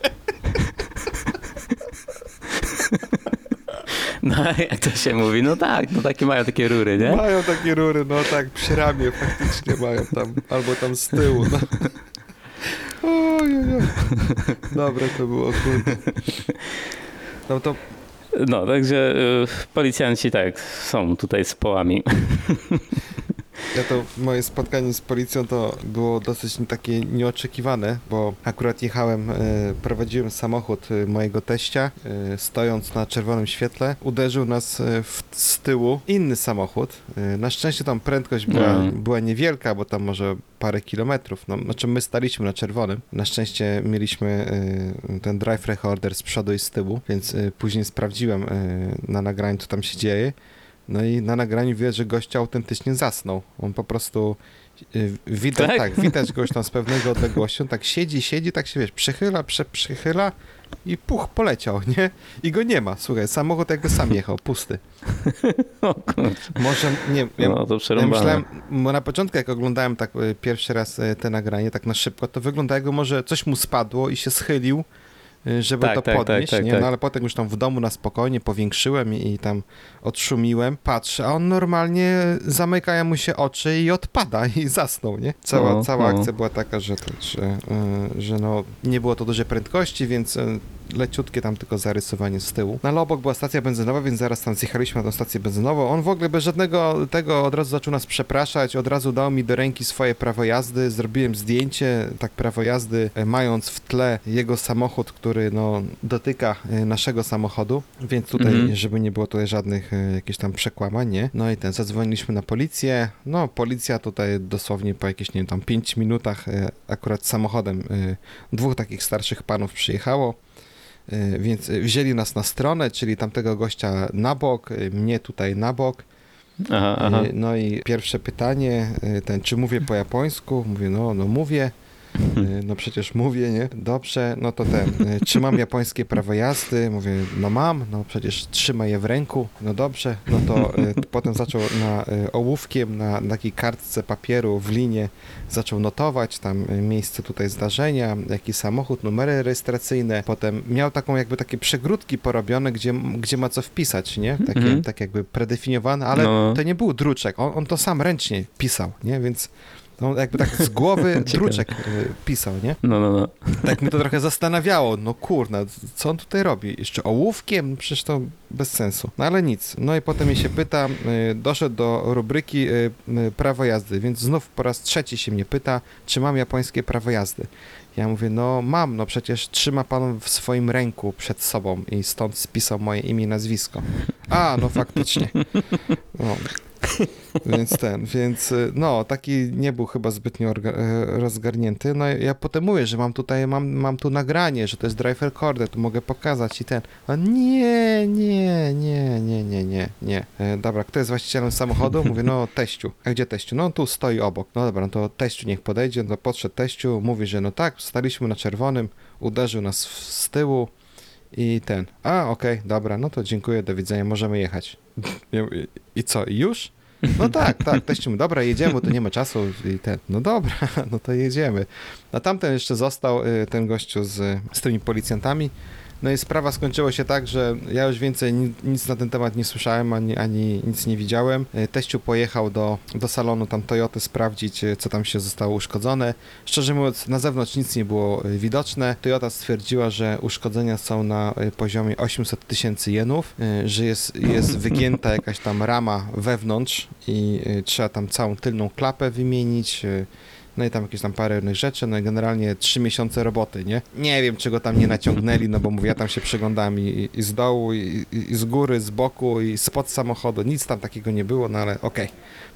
No *laughs* jak to się mówi? No tak, no takie mają takie rury, nie? Mają takie rury, no tak, przy ramię faktycznie mają tam, albo tam z tyłu. No. Oj, oj, oj. Dobre to było, kurde. No to No, także y, policjanci tak są tutaj z połami. *laughs* Ja to moje spotkanie z policją to było dosyć takie nieoczekiwane, bo akurat jechałem, e, prowadziłem samochód e, mojego teścia, e, stojąc na czerwonym świetle, uderzył nas w, z tyłu inny samochód. Na szczęście tam prędkość była, Mhm. była niewielka, bo tam może parę kilometrów. No, znaczy my staliśmy na czerwonym. Na szczęście mieliśmy ten drive recorder z przodu i z tyłu, więc później sprawdziłem na nagraniu, co tam się dzieje. No i na nagraniu widać, że gość autentycznie zasnął. On po prostu y, widać, Tak? tak? widać goś tam z pewnego odległości. On tak siedzi, siedzi, tak się wiesz, przychyla, prze, przychyla i puch, poleciał, nie? I go nie ma. Słuchaj, samochód jakby sam jechał, pusty. *laughs* O. Może, nie ja, No to ja myślałem, bo na początku jak oglądałem tak y, pierwszy raz y, te nagranie, tak na szybko, to wygląda jakby może coś mu spadło i się schylił, żeby Tak, to tak, podnieść, tak, tak, nie? tak. No ale potem już tam w domu na spokojnie powiększyłem i, tam odszumiłem, patrzę, a on normalnie zamykają mu się oczy i odpada i *laughs* zasnął, nie? Cała, No, cała no. akcja była taka, że, to, że, y, że no, nie było to dużej prędkości, więc y, leciutkie tam tylko zarysowanie z tyłu. No ale obok była stacja benzynowa, więc zaraz tam zjechaliśmy na tą stację benzynową. On w ogóle bez żadnego tego od razu zaczął nas przepraszać, od razu dał mi do ręki swoje prawo jazdy, zrobiłem zdjęcie, tak prawo jazdy, e, mając w tle jego samochód, który no dotyka e, naszego samochodu, więc tutaj, Mhm. żeby nie było tutaj żadnych e, jakichś tam przekłamań, nie? No i ten, zadzwoniliśmy na policję, no policja tutaj dosłownie po jakichś, nie wiem, tam 5 minutach akurat samochodem dwóch takich starszych panów przyjechało. Y, Więc wzięli nas na stronę, czyli tamtego gościa na bok, y, mnie tutaj na bok. Aha, aha. Y, No i pierwsze pytanie, ten, czy mówię po japońsku? Mówię, no, no mówię. Y, No przecież mówię, nie? Dobrze, no to ten, czy mam japońskie prawo jazdy? Mówię, no mam, no przecież trzymaj je w ręku. No dobrze, no to y, potem zaczął na ołówkiem, na, na takiej kartce papieru w linie zaczął notować tam miejsce tutaj zdarzenia, jaki samochód, numery rejestracyjne. Potem miał taką jakby takie przegródki porobione, gdzie, gdzie ma co wpisać, nie? Takie, Mhm. tak jakby predefiniowane, ale No. to nie był druczek, on, on to sam ręcznie pisał, nie? Więc no, jakby tak z głowy *laughs* druczek y, pisał, nie? No, no, no. Tak mnie to trochę zastanawiało, no kurna, co on tutaj robi? Jeszcze ołówkiem? Przecież to bez sensu. No ale nic. No i potem mi się pyta, y, doszedł do rubryki y, prawo jazdy, więc znów po raz trzeci się mnie pyta, czy mam japońskie prawo jazdy. Ja mówię, no mam, no przecież trzyma pan w swoim ręku przed sobą i stąd spisał moje imię i nazwisko. A, no faktycznie. *laughs* No. *laughs* Więc ten, więc y, no, taki nie był chyba zbytnio e, rozgarnięty. No ja potem mówię, że mam tutaj, mam, mam tu nagranie, że to jest drive recorder, tu mogę pokazać i ten. A nie, nie, nie, nie, nie, nie, nie. E, dobra, kto jest właścicielem samochodu? Mówię, no *laughs* teściu. A gdzie teściu? No tu stoi obok. No dobra, no to teściu niech podejdzie, no podszedł teściu, mówi, że no tak, staliśmy na czerwonym, uderzył nas z tyłu i ten. A, okej, dobra, no to dziękuję, do widzenia, możemy jechać. *laughs* Ja mówię, I co, już? No *laughs* tak, tak, teściu mówi, dobra, jedziemy, bo tu nie ma czasu i ten, no dobra, *laughs* no to jedziemy. A tamten jeszcze został, y, ten gościu z, z tymi policjantami, no i sprawa skończyła się tak, że ja już więcej ni- nic na ten temat nie słyszałem, ani, ani nic nie widziałem. Y, Teściu pojechał do, do salonu tam Toyoty sprawdzić, y, co tam się zostało uszkodzone. Szczerze mówiąc, na zewnątrz nic nie było y, widoczne. Toyota stwierdziła, że uszkodzenia są na poziomie 800 tysięcy jenów, że jest, jest *laughs* wygięta jakaś tam rama wewnątrz i trzeba tam całą tylną klapę wymienić. No i tam jakieś tam parę innych rzeczy, no i generalnie trzy miesiące roboty, nie? Nie wiem, czego tam nie naciągnęli, no bo mówię, ja tam się przyglądałem i, i z dołu, i, i z góry, z boku, i spod samochodu, nic tam takiego nie było, no ale okej.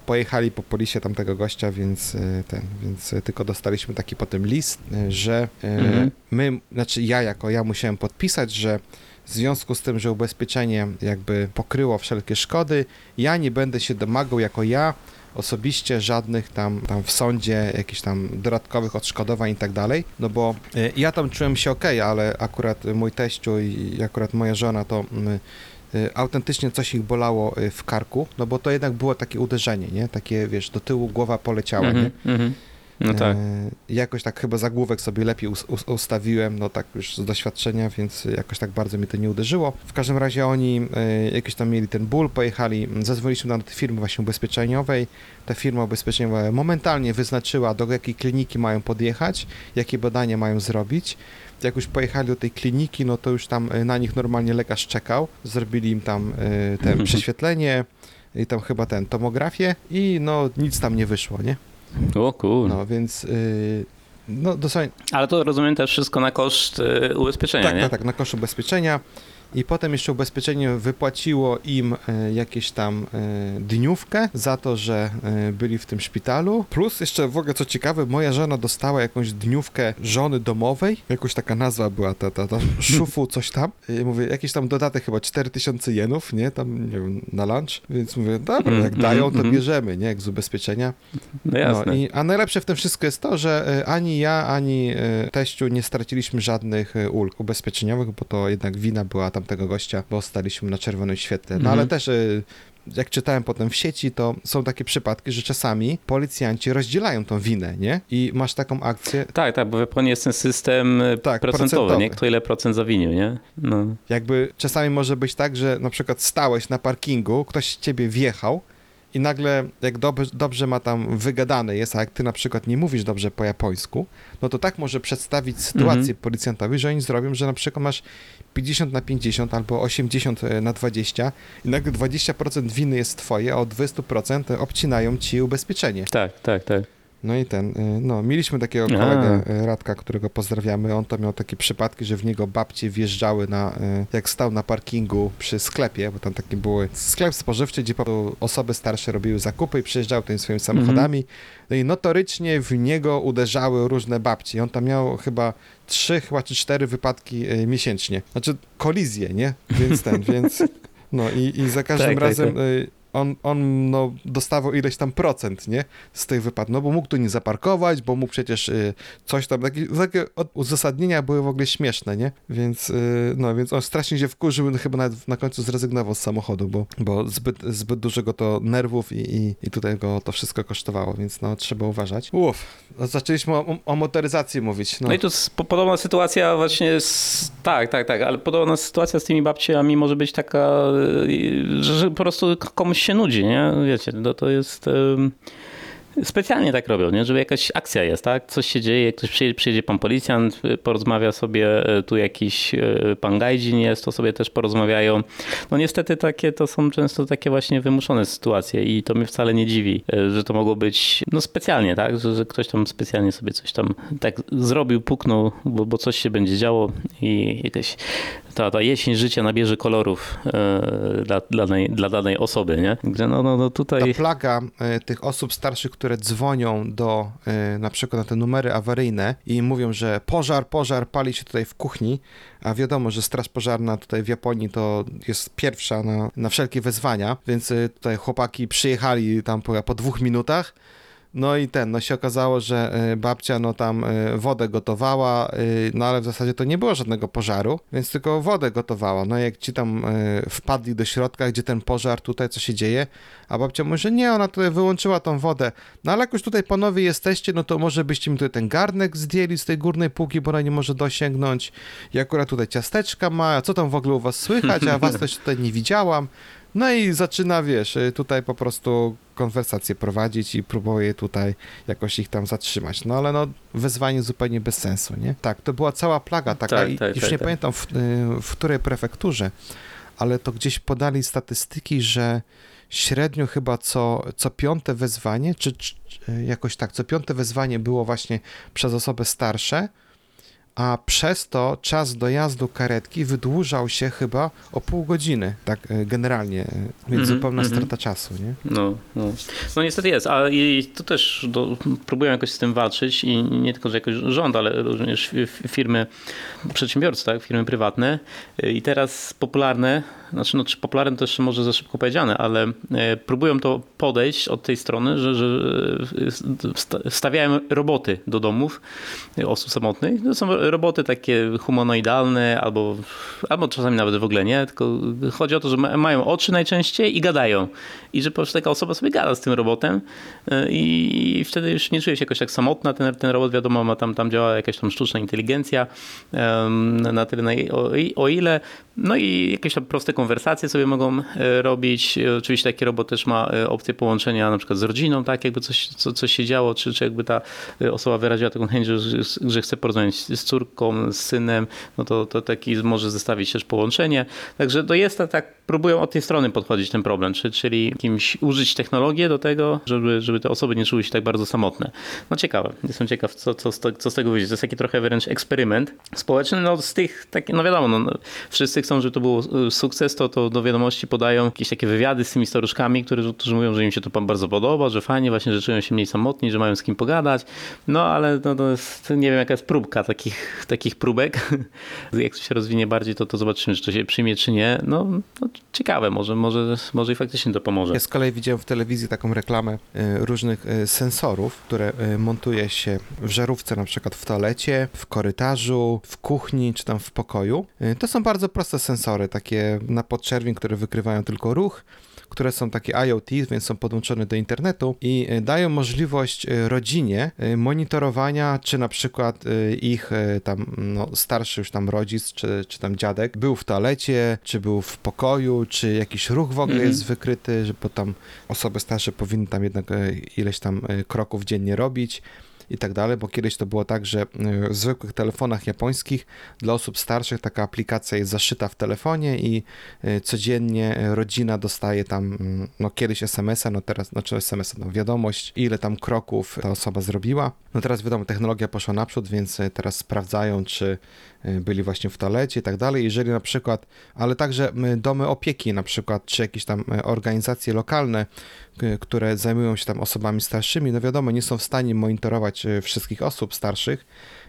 Pojechali po polisie tamtego gościa, więc y, ten, więc y, tylko dostaliśmy taki potem list, y, że Mhm. my, znaczy ja jako ja musiałem podpisać, że w związku z tym, że ubezpieczenie jakby pokryło wszelkie szkody, ja nie będę się domagał jako ja osobiście żadnych tam, tam w sądzie jakichś tam dodatkowych odszkodowań i tak dalej, no bo y, ja tam czułem się ok, ale akurat mój teściu i akurat moja żona to mm, y, autentycznie coś ich bolało y, w karku, no bo to jednak było takie uderzenie, nie? Takie, wiesz, do tyłu głowa poleciała, nie? Mhm, mhm. No tak. E, jakoś tak chyba zagłówek sobie lepiej us, us, ustawiłem, no tak już z doświadczenia, więc jakoś tak bardzo mi to nie uderzyło. W każdym razie oni e, jakiś tam mieli ten ból, pojechali, zadzwoniliśmy do firmy właśnie ubezpieczeniowej. Ta firma ubezpieczeniowa momentalnie wyznaczyła, do jakiej kliniki mają podjechać, jakie badania mają zrobić. Jak już pojechali do tej kliniki, no to już tam e, na nich normalnie lekarz czekał. Zrobili im tam e, te *laughs* prześwietlenie i tam chyba ten tomografię i no nic tam nie wyszło, nie? O kur... No więc yy, no dosłownie Ale to rozumiem też wszystko na koszt y, ubezpieczenia, tak, nie? tak, tak, na kosz ubezpieczenia i potem jeszcze ubezpieczenie wypłaciło im y, jakieś tam y, dniówkę za to, że y, byli w tym szpitalu. Plus jeszcze w ogóle co ciekawe, moja żona dostała jakąś dniówkę żony domowej, jakoś taka nazwa była ta, ta, ta *laughs* szufu coś tam. I mówię, jakiś tam dodatek chyba 4000 jenów, nie, tam nie wiem, na lunch, więc mówię, dobra, jak Mm, dają, to mm, bierzemy, nie, jak z ubezpieczenia. No jasne. No, i, a najlepsze w tym wszystko jest to, że ani ja, ani teściu nie straciliśmy żadnych ulg ubezpieczeniowych, bo to jednak wina była tamtego gościa, bo staliśmy na czerwonym świetle. No Mhm. ale też y, jak czytałem potem w sieci, to są takie przypadki, że czasami policjanci rozdzielają tą winę, nie? I masz taką akcję, Tak, tak, bo w Japonii jest ten system y, Tak, procentowy, procentowy. nie? Kto ile procent zawinił, nie? No. jakby czasami może być tak, że na przykład stałeś na parkingu, ktoś ciebie wjechał i nagle jak dobrze, dobrze ma tam wygadane jest, a jak ty na przykład nie mówisz dobrze po japońsku, no to tak może przedstawić sytuację Mhm. policjantowi, że oni zrobią, że na przykład masz 50 na 50 albo 80 na 20 i nagle 20% winy jest twoje, a od 20% obcinają ci ubezpieczenie. Tak, tak, tak. No i ten, y, no, mieliśmy takiego kolegę, y, Radka, którego pozdrawiamy. On to miał takie przypadki, że w niego babcie wjeżdżały na, y, jak stał na parkingu przy sklepie, bo tam taki były sklep spożywczy, gdzie osoby starsze robiły zakupy i przyjeżdżały tymi swoimi samochodami. No i notorycznie w niego uderzały różne babcie. I on tam miał chyba trzy, chyba czy cztery wypadki miesięcznie. Znaczy kolizje, nie? Więc ten, więc no i, i za każdym Tak, tak, razem tak. y, on, on no, dostawał ileś tam procent, nie? Z tych wypadków, no bo mógł tu nie zaparkować, bo mógł przecież y, coś tam, takie, takie uzasadnienia były w ogóle śmieszne, nie? Więc, y, no, więc on strasznie się wkurzył, no, chyba nawet na końcu zrezygnował z samochodu, bo, bo zbyt, zbyt dużego to nerwów i, i, i tutaj go to wszystko kosztowało, więc no, trzeba uważać. Uff, zaczęliśmy o, o motoryzacji mówić, no. No i tu podobna sytuacja właśnie z... Tak, tak, tak, ale podobna sytuacja z tymi babciami może być taka, y, że, po prostu komuś się nudzi, nie? Wiecie, no to jest... Specjalnie tak robią, nie? żeby jakaś akcja jest, tak? Coś się dzieje, ktoś przyjedzie, przyjedzie pan policjant, porozmawia sobie, y, tu jakiś y, pan gajdźin jest, to sobie też porozmawiają. No niestety takie to są często takie właśnie wymuszone sytuacje i to mnie wcale nie dziwi, y, że to mogło być no specjalnie, tak? Że, że ktoś tam specjalnie sobie coś tam tak zrobił, puknął, bo, bo coś się będzie działo i jakaś ta, ta jesień życia nabierze kolorów e, dla, dla, danej, dla danej osoby, nie? Także no, no, no tutaj... Ta plaga e, tych osób starszych, które dzwonią do e, na przykład na te numery awaryjne i mówią, że pożar, pożar, pali się tutaj w kuchni, a wiadomo, że straż pożarna tutaj w Japonii to jest pierwsza na, na wszelkie wezwania, więc e, tutaj chłopaki przyjechali tam po, po dwóch minutach, no i ten, no się okazało, że e, babcia no tam e, wodę gotowała, e, no ale w zasadzie to nie było żadnego pożaru, więc tylko wodę gotowała. No jak ci tam wpadli do środka, gdzie ten pożar, tutaj co się dzieje, a babcia mówi, że nie, ona tutaj wyłączyła tą wodę. No ale jak już tutaj panowie jesteście, no to może byście mi tutaj ten garnek zdjęli z tej górnej półki, bo ona nie może dosięgnąć. I akurat tutaj ciasteczka ma, a co tam w ogóle u was słychać, a was *laughs* też tutaj nie widziałam. No i zaczyna, wiesz, y, tutaj po prostu konwersację prowadzić i próbuje tutaj jakoś ich tam zatrzymać. No ale no, wezwanie zupełnie bez sensu, nie? Tak, to była cała plaga taka Tak, i tak, już tak, nie tak. pamiętam w, y, w której prefekturze, ale to gdzieś podali statystyki, że średnio chyba co, co piąte wezwanie, czy, czy y, jakoś tak, co piąte wezwanie było właśnie przez osoby starsze, a przez to czas dojazdu karetki wydłużał się chyba o pół godziny, tak e, generalnie, e, więc Mhm, zupełna mhm. strata czasu, nie? No, no. no niestety jest, a i to też do, próbują jakoś z tym walczyć i nie tylko, że jakoś rząd, ale również fi- fi- firmy, przedsiębiorcy, tak, firmy prywatne i teraz popularne, znaczy no czy popularne to jeszcze może za szybko powiedziane, ale e, próbują to podejść od tej strony, że, że e, sta- stawiają roboty do domów osób samotnych. To są roboty takie humanoidalne albo, albo czasami nawet w ogóle nie, tylko chodzi o to, że ma- mają oczy najczęściej i gadają. I że po prostu taka osoba sobie gada z tym robotem e, i wtedy już nie czuje się jakoś tak samotna. Ten, ten robot wiadomo, ma tam, tam działa jakaś tam sztuczna inteligencja na tyle, na, o, o ile no i jakieś tam proste konwersacje sobie mogą e, robić. E, Oczywiście taki robot też ma e, opcję połączenia na przykład z rodziną, tak jakby coś, co, coś się działo, czy, czy jakby ta osoba wyraziła taką chęć, że, że chce porozmawiać z córką, z synem, no to, to taki może zestawić też połączenie. Także to jest tak, próbują od tej strony podchodzić ten problem, czy, czyli kimś użyć technologię do tego, żeby, żeby te osoby nie czuły się tak bardzo samotne. No ciekawe, jestem ciekaw, co, co, co z tego wyjdzie. To jest taki trochę wręcz eksperyment społeczny, no z tych, tak, no wiadomo, no, wszyscy chcą, żeby to był sukces, to, to do wiadomości podają jakieś takie wywiady z tymi staruszkami, którzy, którzy mówią, że im się to bardzo podoba, że fajnie właśnie, że czują się mniej samotni, że mają z kim pogadać, no ale no, to jest, nie wiem jaka jest próbka takich, takich próbek. *laughs* Jak to się rozwinie bardziej, to, to zobaczymy, czy to się przyjmie, czy nie. No, no ciekawe, może, może, może i faktycznie to pomoże. Ja z kolei widziałem w telewizji taką reklamę e, różnych e, sensorów, które e, montuje się w żarówce, na przykład w toalecie, w korytarzu, w kuchni czy tam w pokoju. To są bardzo proste sensory, takie na podczerwień, które wykrywają tylko ruch które są takie IoT, więc są podłączone do internetu i e, dają możliwość e, rodzinie e, monitorowania, czy na przykład ich tam no, starszy już tam rodzic, czy, czy tam dziadek był w toalecie, czy był w pokoju, czy jakiś ruch w ogóle Mhm. jest wykryty, bo tam osoby starsze powinny tam jednak ileś tam kroków dziennie robić i tak dalej, bo kiedyś to było tak, że e, w zwykłych telefonach japońskich dla osób starszych taka aplikacja jest zaszyta w telefonie i e, codziennie e, rodzina dostaje tam, mm, no kiedyś SMS-a, no teraz, znaczy SMS-a, no wiadomość, ile tam kroków ta osoba zrobiła. No teraz wiadomo, technologia poszła naprzód, więc teraz sprawdzają, czy byli właśnie w toalecie i tak dalej. Jeżeli na przykład, ale także domy opieki na przykład, czy jakieś tam organizacje lokalne, które zajmują się tam osobami starszymi, no wiadomo, nie są w stanie monitorować e, wszystkich osób starszych,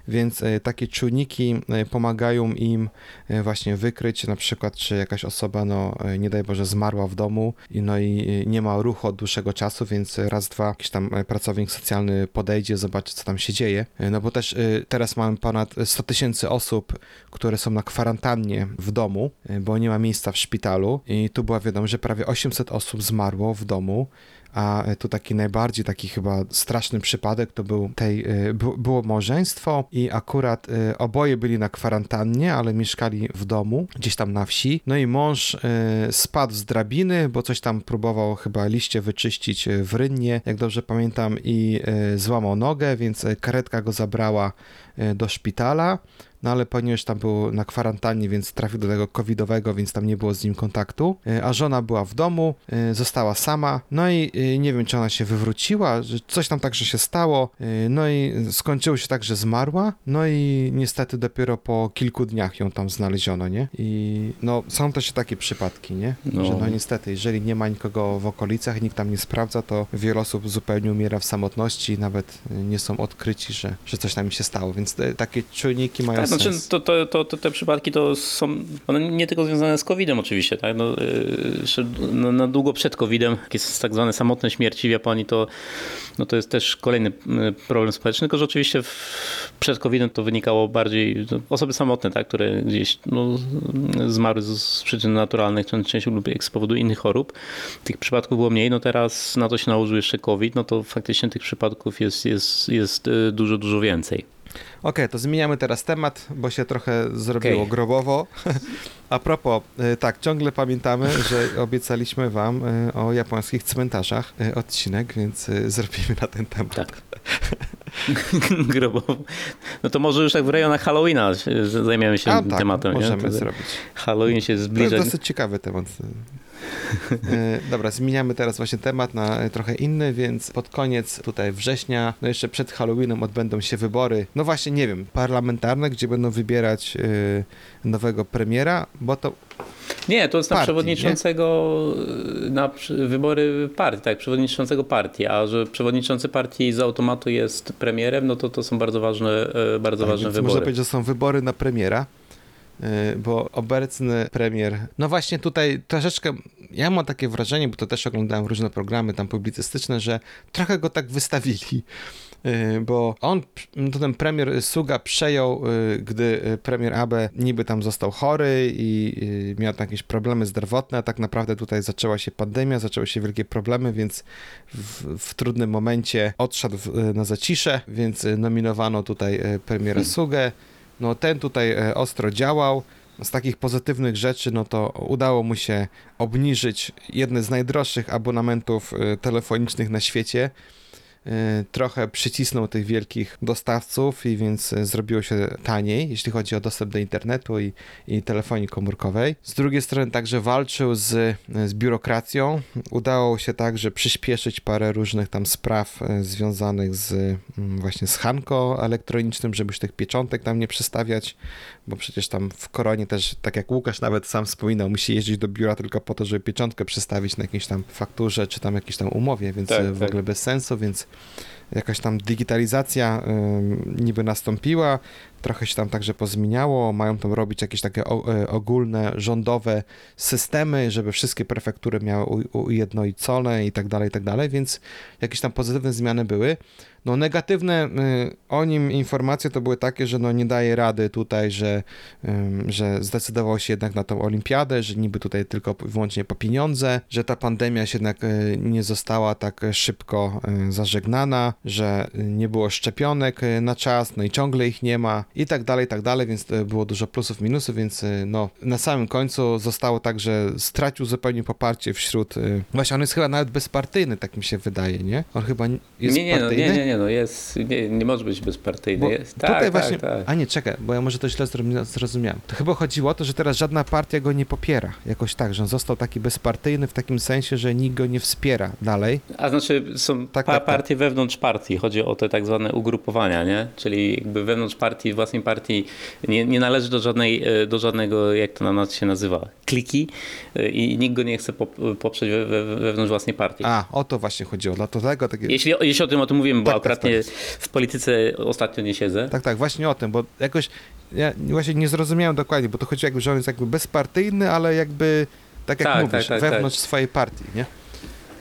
więc e, takie czujniki e, pomagają im e, właśnie wykryć na przykład, czy jakaś osoba, no nie daj Boże, zmarła w domu no i nie ma ruchu od dłuższego czasu, więc raz, dwa jakiś tam pracownik socjalny podejdzie, zobaczy, co tam się dzieje. No bo też teraz mamy ponad 100 tysięcy osób, które są na kwarantannie w domu, bo nie ma miejsca w szpitalu i tu była wiadomość, że prawie 800 osób zmarło w domu, a e, tu taki najbardziej taki chyba straszny przypadek to był tej, e, było małżeństwo i akurat e, oboje byli na kwarantannie, ale mieszkali w domu, gdzieś tam na wsi. No i mąż spadł z drabiny, bo coś tam próbował chyba liście wyczyścić w rynnie, jak dobrze pamiętam, i złamał nogę, więc karetka go zabrała do szpitala. no ale ponieważ tam był na kwarantannie, więc trafił do tego covidowego, więc tam nie było z nim kontaktu, e, a żona była w domu, e, została sama, no i e, nie wiem, czy ona się wywróciła, że coś tam także się stało, e, no i skończyło się tak, że zmarła, no i niestety dopiero po kilku dniach ją tam znaleziono, nie? I no, są też takie przypadki, nie? No. Że no niestety, jeżeli nie ma nikogo w okolicach, nikt tam nie sprawdza, to wiele osób zupełnie umiera w samotności i nawet e, nie są odkryci, że, że coś tam im się stało, więc te, takie czujniki mają Tak, znaczy sens. to, to, to, to te przypadki to są one nie tylko związane z COVID-em oczywiście, tak? No, jeszcze no, na długo przed COVID-em, jakieś tak zwane samotne śmierci w Japonii, to, no, to jest też kolejny yy, problem społeczny, tylko że oczywiście w, przed COVID-em to wynikało bardziej no, osoby samotne, tak? które gdzieś no, zmarły z, przyczyn naturalnych, częściej lub z powodu innych chorób. Tych przypadków było mniej, no teraz na to się nałożył jeszcze COVID, no to faktycznie tych przypadków jest, jest, jest yy, dużo, dużo więcej. Okej, to zmieniamy teraz temat, bo się trochę zrobiło Okej. grobowo. *laughs* A propos, y, tak, ciągle pamiętamy, *laughs* że obiecaliśmy wam y, o japońskich cmentarzach y, odcinek, więc zrobimy na ten temat. Tak. *laughs* Grobowo. No to może już tak w rejonach Halloweena zajmiemy się A tak, tematem. nie? możemy To- zrobić. Halloween się To jest zbliża. dosyć ciekawy temat. E, Dobra, zmieniamy teraz właśnie temat na e, trochę inny, więc pod koniec tutaj września, no jeszcze przed Halloweenem odbędą się wybory, no właśnie nie wiem, parlamentarne, gdzie będą wybierać e, nowego premiera, bo to Nie, to jest na Partii, przewodniczącego, na przy- wybory partii, tak, przewodniczącego partii, a że przewodniczący partii z automatu jest premierem, no to to są bardzo ważne, bardzo tak, ważne więc można wybory. powiedzieć, że są wybory na premiera. E, Bo obecny premier, no właśnie tutaj troszeczkę, ja mam takie wrażenie, bo to też oglądałem różne programy tam publicystyczne, że trochę go tak wystawili. Y, bo on, to ten premier Suga przejął, y, gdy y, premier Abe niby tam został chory i y, miał tam jakieś problemy zdrowotne, a tak naprawdę tutaj zaczęła się pandemia, zaczęły się wielkie problemy, więc w, w trudnym momencie odszedł y, na zacisze, więc y, nominowano tutaj y, premiera Sugę. No ten tutaj y, ostro działał. Z takich pozytywnych rzeczy, no to udało mu się obniżyć jedne z najdroższych abonamentów y, telefonicznych na świecie. Y, Trochę przycisnął tych wielkich dostawców i więc y, zrobiło się taniej, jeśli chodzi o dostęp do internetu i, i telefonii komórkowej. Z drugiej strony także walczył z, z biurokracją. Udało się także przyspieszyć parę różnych tam spraw y, związanych z mm, właśnie z Hanko elektronicznym, żeby już tych pieczątek tam nie przestawiać, bo przecież tam w koronie też, tak jak Łukasz nawet sam wspominał, musi jeździć do biura tylko po to, żeby pieczątkę przestawić na jakiejś tam fakturze, czy tam jakiejś tam umowie, więc Tak, w tak. ogóle bez sensu, więc jakaś tam digitalizacja niby nastąpiła, trochę się tam także pozmieniało, mają tam robić jakieś takie e, ogólne, rządowe systemy, żeby wszystkie prefektury miały ujednolicone i tak dalej, i tak dalej, więc jakieś tam pozytywne zmiany były. No negatywne y, o nim informacje to były takie, że no nie daje rady tutaj, że, że zdecydował się jednak na tą olimpiadę, że niby tutaj tylko wyłącznie po pieniądze, że ta pandemia się jednak y, nie została tak szybko y, zażegnana, że nie było szczepionek na czas, no i ciągle ich nie ma i tak dalej, i tak dalej, więc było dużo plusów, minusów, więc no na samym końcu zostało tak, że stracił zupełnie poparcie wśród, właśnie on jest chyba nawet bezpartyjny, tak mi się wydaje, nie? On chyba nie- jest nie, nie, no, partyjny? nie, nie, nie, no jest, nie, nie może być bezpartyjny. Jest. Tak, tutaj tak, właśnie, tak. a nie, czekaj, bo ja może to źle zrozumia- zrozumiałem. To chyba chodziło o to, że teraz żadna partia go nie popiera. Jakoś tak, że on został taki bezpartyjny w takim sensie, że nikt go nie wspiera dalej. A znaczy są Tak, pa- tak, tak. partie wewnątrz partii, chodzi o te tak zwane ugrupowania, nie? Czyli jakby wewnątrz partii, własnej partii nie, nie należy do żadnej, e, do żadnego, jak to na nas się nazywa, kliki e, i nikt go nie chce pop- poprzeć we, we, wewnątrz własnej partii. A, o to właśnie chodziło. Dlatego takie... Jeśli, jeśli o tym o tym mówimy, bo Tak, tak, akurat nie, w polityce ostatnio nie siedzę. Tak, tak, właśnie o tym, bo jakoś ja właśnie nie zrozumiałem dokładnie, bo to chodzi jakby, że on jest jakby bezpartyjny, ale jakby, tak jak Tak, mówisz, tak, tak, wewnątrz swojej partii, nie?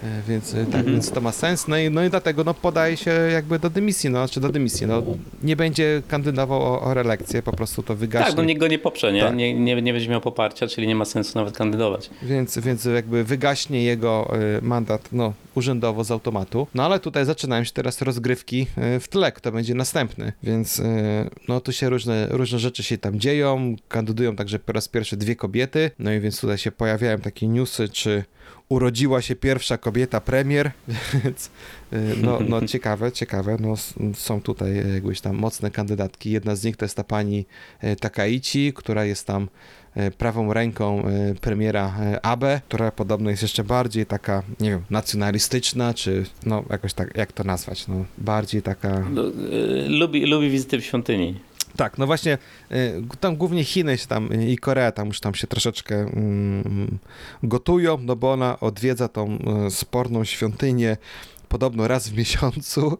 E, Więc, e, tak, Mhm. więc to ma sens. No i, no i dlatego no, podaje się jakby do dymisji, no, czy do dymisji. No, nie będzie kandydował o, o reelekcję, po prostu to wygaśnie. Tak, no nikt go nie poprze, nie? Tak. Nie, nie? Nie będzie miał poparcia, czyli nie ma sensu nawet kandydować. Więc, więc jakby wygaśnie jego y, mandat no, urzędowo z automatu. No ale tutaj zaczynają się teraz rozgrywki w tle, kto będzie następny. Więc no tu się różne, różne rzeczy się tam dzieją. Kandydują także po raz pierwszy dwie kobiety. No i więc tutaj się pojawiają takie newsy, czy urodziła się pierwsza kobieta premier, *laughs* więc y, no, no ciekawe, ciekawe. No, są tutaj jakieś tam mocne kandydatki. Jedna z nich to jest ta pani y, Takaichi, która jest tam y, prawą ręką y, premiera Abe, która podobno jest jeszcze bardziej taka, nie wiem, nacjonalistyczna, czy no jakoś tak, jak to nazwać, no bardziej taka... No, lubi, lubi wizyty w świątyni. Tak, no właśnie, y, tam głównie Chiny się tam i Korea tam już tam się troszeczkę mm, gotują, no bo ona odwiedza tą y, sporną świątynię podobno raz w miesiącu.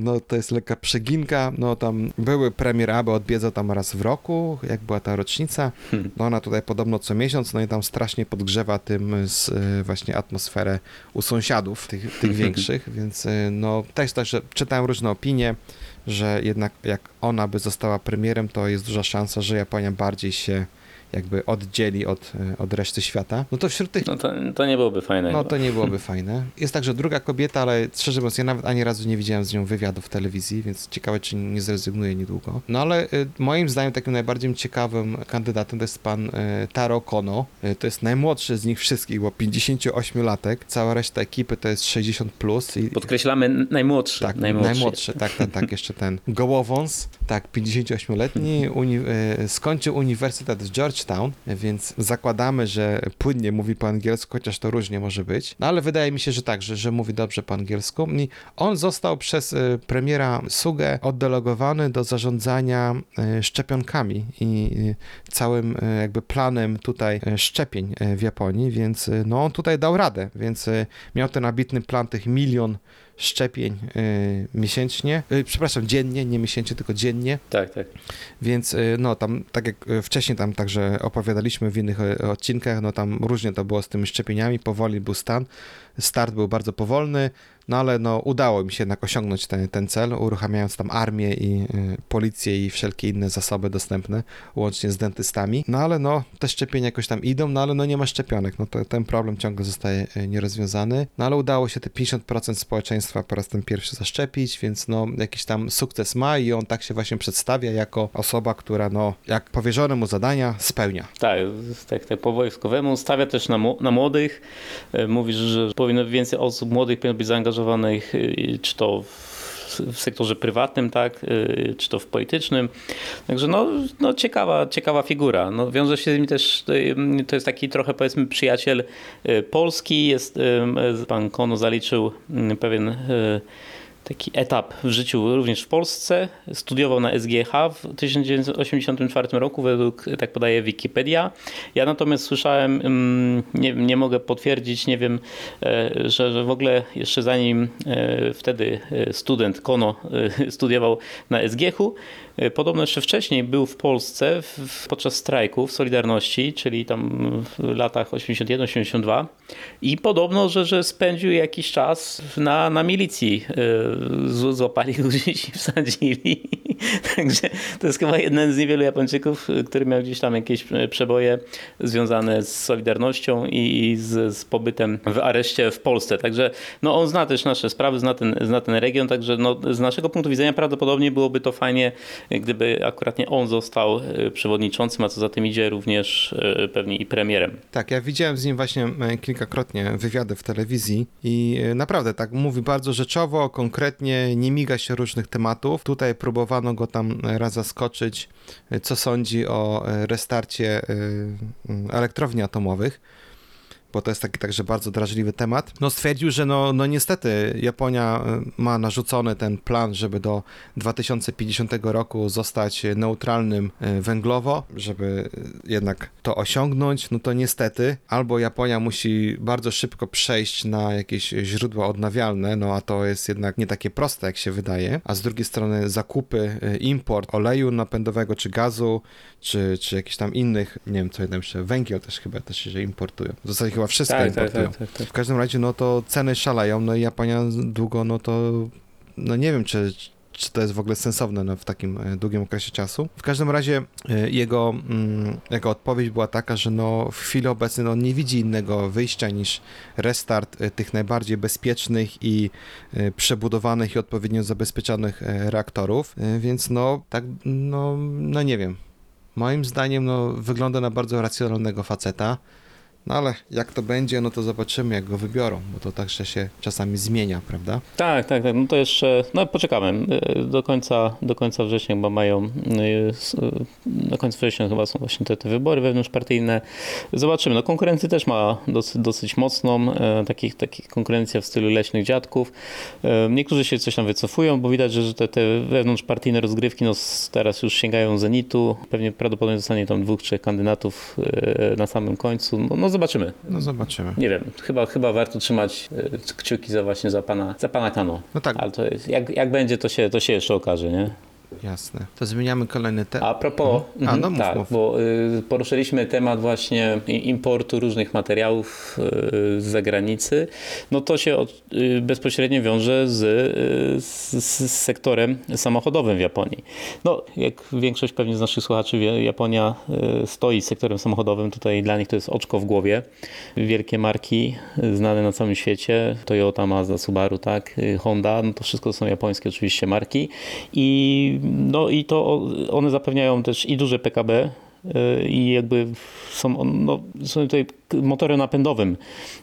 No to jest lekka przeginka, no tam były premier Abe odwiedza tam raz w roku, jak była ta rocznica, Hmm. no ona tutaj podobno co miesiąc, no i tam strasznie podgrzewa tym z, y, właśnie atmosferę u sąsiadów, tych, tych *laughs* większych, więc y, no też też czytałem różne opinie, że jednak jak ona by została premierem, to jest duża szansa, że Japonia bardziej się jakby oddzieli od, y, od reszty świata. No to wśród tych No to, to nie byłoby fajne. no to nie byłoby *laughs* fajne. Jest także druga kobieta, ale szczerze mówiąc, ja nawet ani razu nie widziałem z nią wywiadu w telewizji, więc ciekawe, czy nie zrezygnuje niedługo. No ale y, moim zdaniem takim najbardziej ciekawym kandydatem to jest pan y, Taro Kono. To jest najmłodszy z nich wszystkich, bo 58-latek. Cała reszta ekipy to jest 60+. Plus i, Podkreślamy najmłodszy. tak, najmłodszy. najmłodszy. tak, tak, tak, jeszcze ten gołowąs, tak, 58-letni, *laughs* uni, e, skończył uniwersytet w Więc zakładamy, że płynnie mówi po angielsku, chociaż to różnie może być, no ale wydaje mi się, że tak, że, że mówi dobrze po angielsku. I on został przez e, premiera Sugę oddelegowany do zarządzania e, szczepionkami i e, całym jakby planem tutaj szczepień w Japonii, więc no on tutaj dał radę, więc miał ten ambitny plan tych milion szczepień y, miesięcznie, y, przepraszam, dziennie, nie miesięcznie, tylko dziennie, Tak, tak. więc y, no tam, tak jak wcześniej tam także opowiadaliśmy w innych odcinkach, no tam różnie to było z tymi szczepieniami, powoli był stan, start był bardzo powolny, no ale no udało mi się jednak osiągnąć ten, ten cel, uruchamiając tam armię i y, policję i wszelkie inne zasoby dostępne, łącznie z dentystami, no ale no te szczepienia jakoś tam idą, no ale no nie ma szczepionek, no to ten problem ciągle zostaje y, nierozwiązany, no ale udało się te 50% społeczeństwa po raz ten pierwszy zaszczepić, więc no jakiś tam sukces ma i on tak się właśnie przedstawia jako osoba, która no jak powierzone mu zadania spełnia. Tak, tak, tak po wojskowemu. Stawia też na, na młodych. E, Mówisz, że powinno więcej osób młodych powinno być zaangażowanych, y, czy to w, sektorze prywatnym, tak, y, czy to w politycznym. Także no, no ciekawa, ciekawa figura. No, wiąże się z nim też, y, to jest taki trochę powiedzmy przyjaciel y, Polski. Jest, y, pan Kono zaliczył y, pewien y, taki etap w życiu również w Polsce. Studiował na SGH w 1984 roku, według, tak podaje Wikipedia. Ja natomiast słyszałem, mm, nie, nie mogę potwierdzić, nie wiem, e, że, że w ogóle jeszcze zanim e, wtedy e, student Kono *laughs* studiował na SGH-u, podobno jeszcze wcześniej był w Polsce w, podczas strajków Solidarności, czyli tam w latach 81-82 i podobno, że, że spędził jakiś czas na, na milicji. e, Złapali ludzi *laughs* i wsadzili. *laughs* Także to jest chyba jeden z niewielu Japończyków, który miał gdzieś tam jakieś przeboje związane z Solidarnością i z, z pobytem w areszcie w Polsce. Także no, on zna też nasze sprawy, zna ten, zna ten region, także no, z naszego punktu widzenia prawdopodobnie byłoby to fajnie, gdyby akurat nie on został e, przewodniczącym, a co za tym idzie również e, pewnie i premierem. Tak, ja widziałem z nim właśnie e, kilkakrotnie wywiady w telewizji i naprawdę tak mówi bardzo rzeczowo, konkretnie, nie miga się różnych tematów. Tutaj próbowano go tam e, raz zaskoczyć, e, co sądzi o e, restarcie elektrowni atomowych. Bo to jest taki także bardzo drażliwy temat. No stwierdził, że no, no niestety Japonia e, ma narzucony ten plan, żeby do 2050 roku zostać neutralnym e, węglowo, żeby e, jednak to osiągnąć, no to niestety albo Japonia musi bardzo szybko przejść na jakieś źródła odnawialne, no a to jest jednak nie takie proste, jak się wydaje, a z drugiej strony zakupy, import oleju napędowego, czy gazu, czy, czy jakichś tam innych, nie wiem co jeszcze, węgiel też chyba też się importują. W zasadzie chyba wszystko Tak, importują. W każdym razie, no to ceny szaleją, no i Japonia długo, no to, no nie wiem, czy, czy to jest w ogóle sensowne no, w takim e, długim okresie czasu. W każdym razie e, jego, mm, jego odpowiedź była taka, że no w chwili obecnej no, on nie widzi innego wyjścia niż restart e, tych najbardziej bezpiecznych i przebudowanych i odpowiednio zabezpieczonych reaktorów, więc no tak, no, no nie wiem. Moim zdaniem no, wygląda na bardzo racjonalnego faceta. No ale jak to będzie, no to zobaczymy, jak go wybiorą, bo to także się czasami zmienia, prawda? Tak, tak, tak. No to jeszcze, no poczekamy. Y, Do końca, do końca września chyba mają, y, y, do końca września chyba są właśnie te, te wybory wewnątrzpartyjne. Zobaczymy. No konkurencja też ma dosyć, dosyć mocną, takich, takich konkurencja w stylu leśnych dziadków. Niektórzy się coś tam wycofują, bo widać, że te, te wewnątrzpartyjne rozgrywki no, teraz już sięgają zenitu. Pewnie prawdopodobnie zostanie tam dwóch, trzech kandydatów na samym końcu. No, no zobaczymy. No zobaczymy. Nie wiem, chyba, chyba warto trzymać e, kciuki za właśnie za pana, za pana Kano. No tak, Ale to jest, jak, jak będzie, to się, to się jeszcze okaże, nie? Jasne. To zmieniamy kolejny temat. A propos, Mhm. A, mhm, no mów, tak, mów. bo y, poruszyliśmy temat właśnie importu różnych materiałów y, z zagranicy, no to się od, y, bezpośrednio wiąże z, y, z, z sektorem samochodowym w Japonii. No, jak większość pewnie z naszych słuchaczy wie, Japonia y, stoi z sektorem samochodowym, tutaj dla nich to jest oczko w głowie. Wielkie marki y, znane na całym świecie, Toyota, Mazda, Subaru, tak, Honda, no to wszystko są japońskie oczywiście marki i no i to one zapewniają też i duże PKB i jakby są, no, są tutaj motorem napędowym,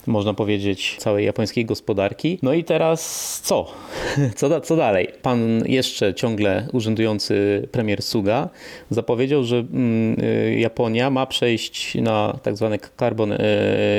można powiedzieć, całej japońskiej gospodarki. No i teraz co? *laughs* Co, da, co dalej? Pan jeszcze ciągle urzędujący premier Suga zapowiedział, że mm, y, Japonia ma przejść na tak zwany carbon e,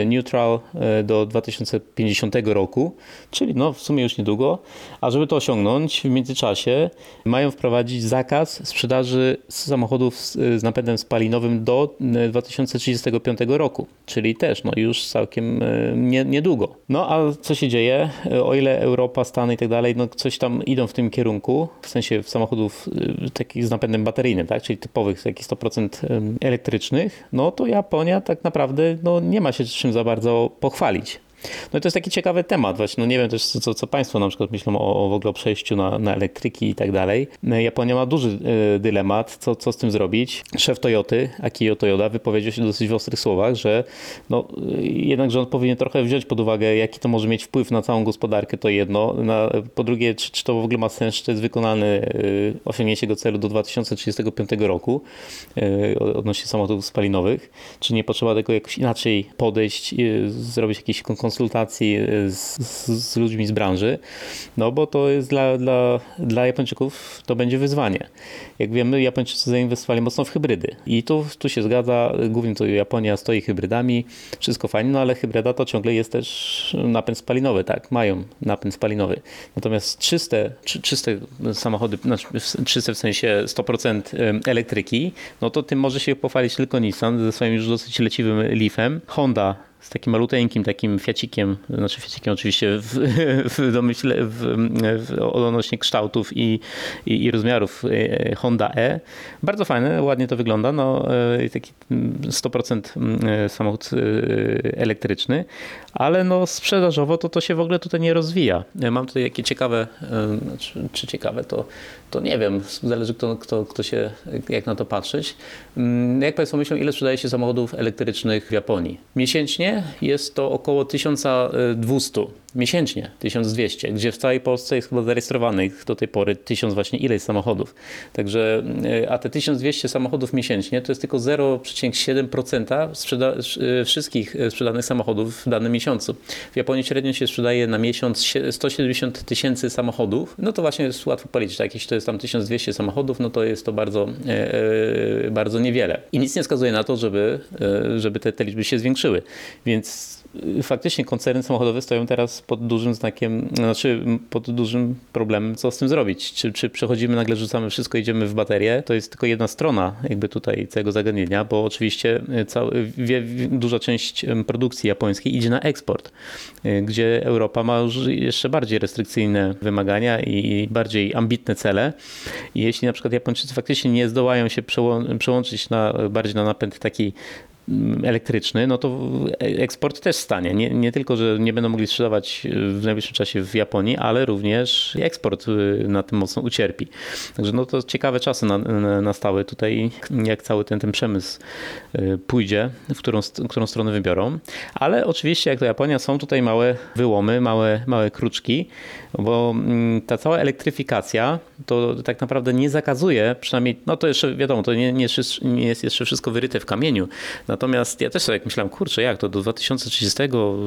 neutral e, do 2050 roku, czyli no w sumie już niedługo. A żeby to osiągnąć, w międzyczasie mają wprowadzić zakaz sprzedaży samochodów z, z napędem spalinowym do e, 2035 roku, czyli też no już całkiem e, nie, niedługo. No a co się dzieje? E, O ile Europa, Stany i tak dalej, no coś tam idą w tym kierunku, w sensie samochodów e, takich z napędem bateryjnym, tak, czyli typowych, takich 100% em, elektrycznych, no to Japonia tak naprawdę no, nie ma się czym za bardzo pochwalić. No i to jest taki ciekawy temat właśnie. No nie wiem też, co, co Państwo na przykład myślą o, o w ogóle o przejściu na, na elektryki i tak dalej. Japonia ma duży e, dylemat, co, co z tym zrobić. Szef Toyoty, Akio Toyoda, wypowiedział się dosyć w ostrych słowach, że no, jednak rząd powinien trochę wziąć pod uwagę, jaki to może mieć wpływ na całą gospodarkę, to jedno. Na, po drugie, czy, czy to w ogóle ma sens, czy to jest wykonane e, osiągnięcie tego celu do 2035 roku e, odnośnie samochodów spalinowych, czy nie potrzeba tego jakoś inaczej podejść, e, zrobić jakieś kon- konsultacji e, z, z, ludźmi z branży, no bo to jest dla, dla, dla Japończyków to będzie wyzwanie. Jak wiemy, Japończycy zainwestowali mocno w hybrydy i tu, tu się zgadza, głównie to Japonia stoi hybrydami, wszystko fajnie, no ale hybryda to ciągle jest też napęd spalinowy, tak, mają napęd spalinowy. Natomiast czyste, czy, czyste samochody, znaczy czyste w sensie 100% em, elektryki, no to tym może się pochwalić tylko Nissan ze swoim już dosyć leciwym Leafem. Honda z takim maluteńkim takim fiacikiem, znaczy fiacikiem oczywiście w, w domyśle, w, w, odnośnie kształtów i, i, i rozmiarów e, Honda E. Bardzo fajne, ładnie to wygląda, no e, taki mm, 100% mm, samochód e, elektryczny, ale no sprzedażowo to to się w ogóle tutaj nie rozwija. Mam tutaj jakie ciekawe, e, znaczy, czy ciekawe to, to nie wiem, zależy kto, kto, kto się, jak na to patrzeć. Mm, Jak Państwo myślą, ile sprzedaje się samochodów elektrycznych w Japonii? Miesięcznie jest to około 1200. Miesięcznie 1200, gdzie w całej Polsce jest chyba zarejestrowanych do tej pory 1000 właśnie ileś samochodów. Także, y, a te 1200 samochodów miesięcznie to jest tylko 0,7% sprzeda- y, wszystkich y, sprzedanych samochodów w danym miesiącu. W Japonii średnio się sprzedaje na miesiąc sie- 170 tysięcy samochodów. No to właśnie jest łatwo policzyć. Tak? Jeśli to jest tam 1200 samochodów, no to jest to bardzo, e, e, bardzo niewiele. I nic nie wskazuje na to, żeby, e, żeby te, te liczby się zwiększyły. Więc faktycznie koncerny samochodowe stoją teraz pod dużym znakiem, znaczy pod dużym problemem, co z tym zrobić. Czy, czy przechodzimy, nagle rzucamy wszystko, idziemy w baterię. To jest tylko jedna strona jakby tutaj całego zagadnienia, bo oczywiście y, cały, wie, duża część produkcji japońskiej idzie na eksport, y, gdzie Europa ma już jeszcze bardziej restrykcyjne wymagania i bardziej ambitne cele. I jeśli na przykład Japończycy faktycznie nie zdołają się przełą- przełączyć na, bardziej na napęd taki elektryczny, no to eksport też stanie. Nie, nie tylko, że nie będą mogli sprzedawać w najbliższym czasie w Japonii, ale również eksport y, na tym mocno ucierpi. Także no to ciekawe czasy na- na- nastały tutaj, jak cały ten, ten przemysł pójdzie, w którą, którą stronę wybiorą. Ale oczywiście, jak to Japonia, są tutaj małe wyłomy, małe, małe kruczki, bo mm, ta cała elektryfikacja to tak naprawdę nie zakazuje, przynajmniej, no to jeszcze wiadomo, to nie, nie, nie jest jeszcze wszystko wyryte w kamieniu, Natomiast ja też sobie jak myślałem, kurczę, jak to do 2030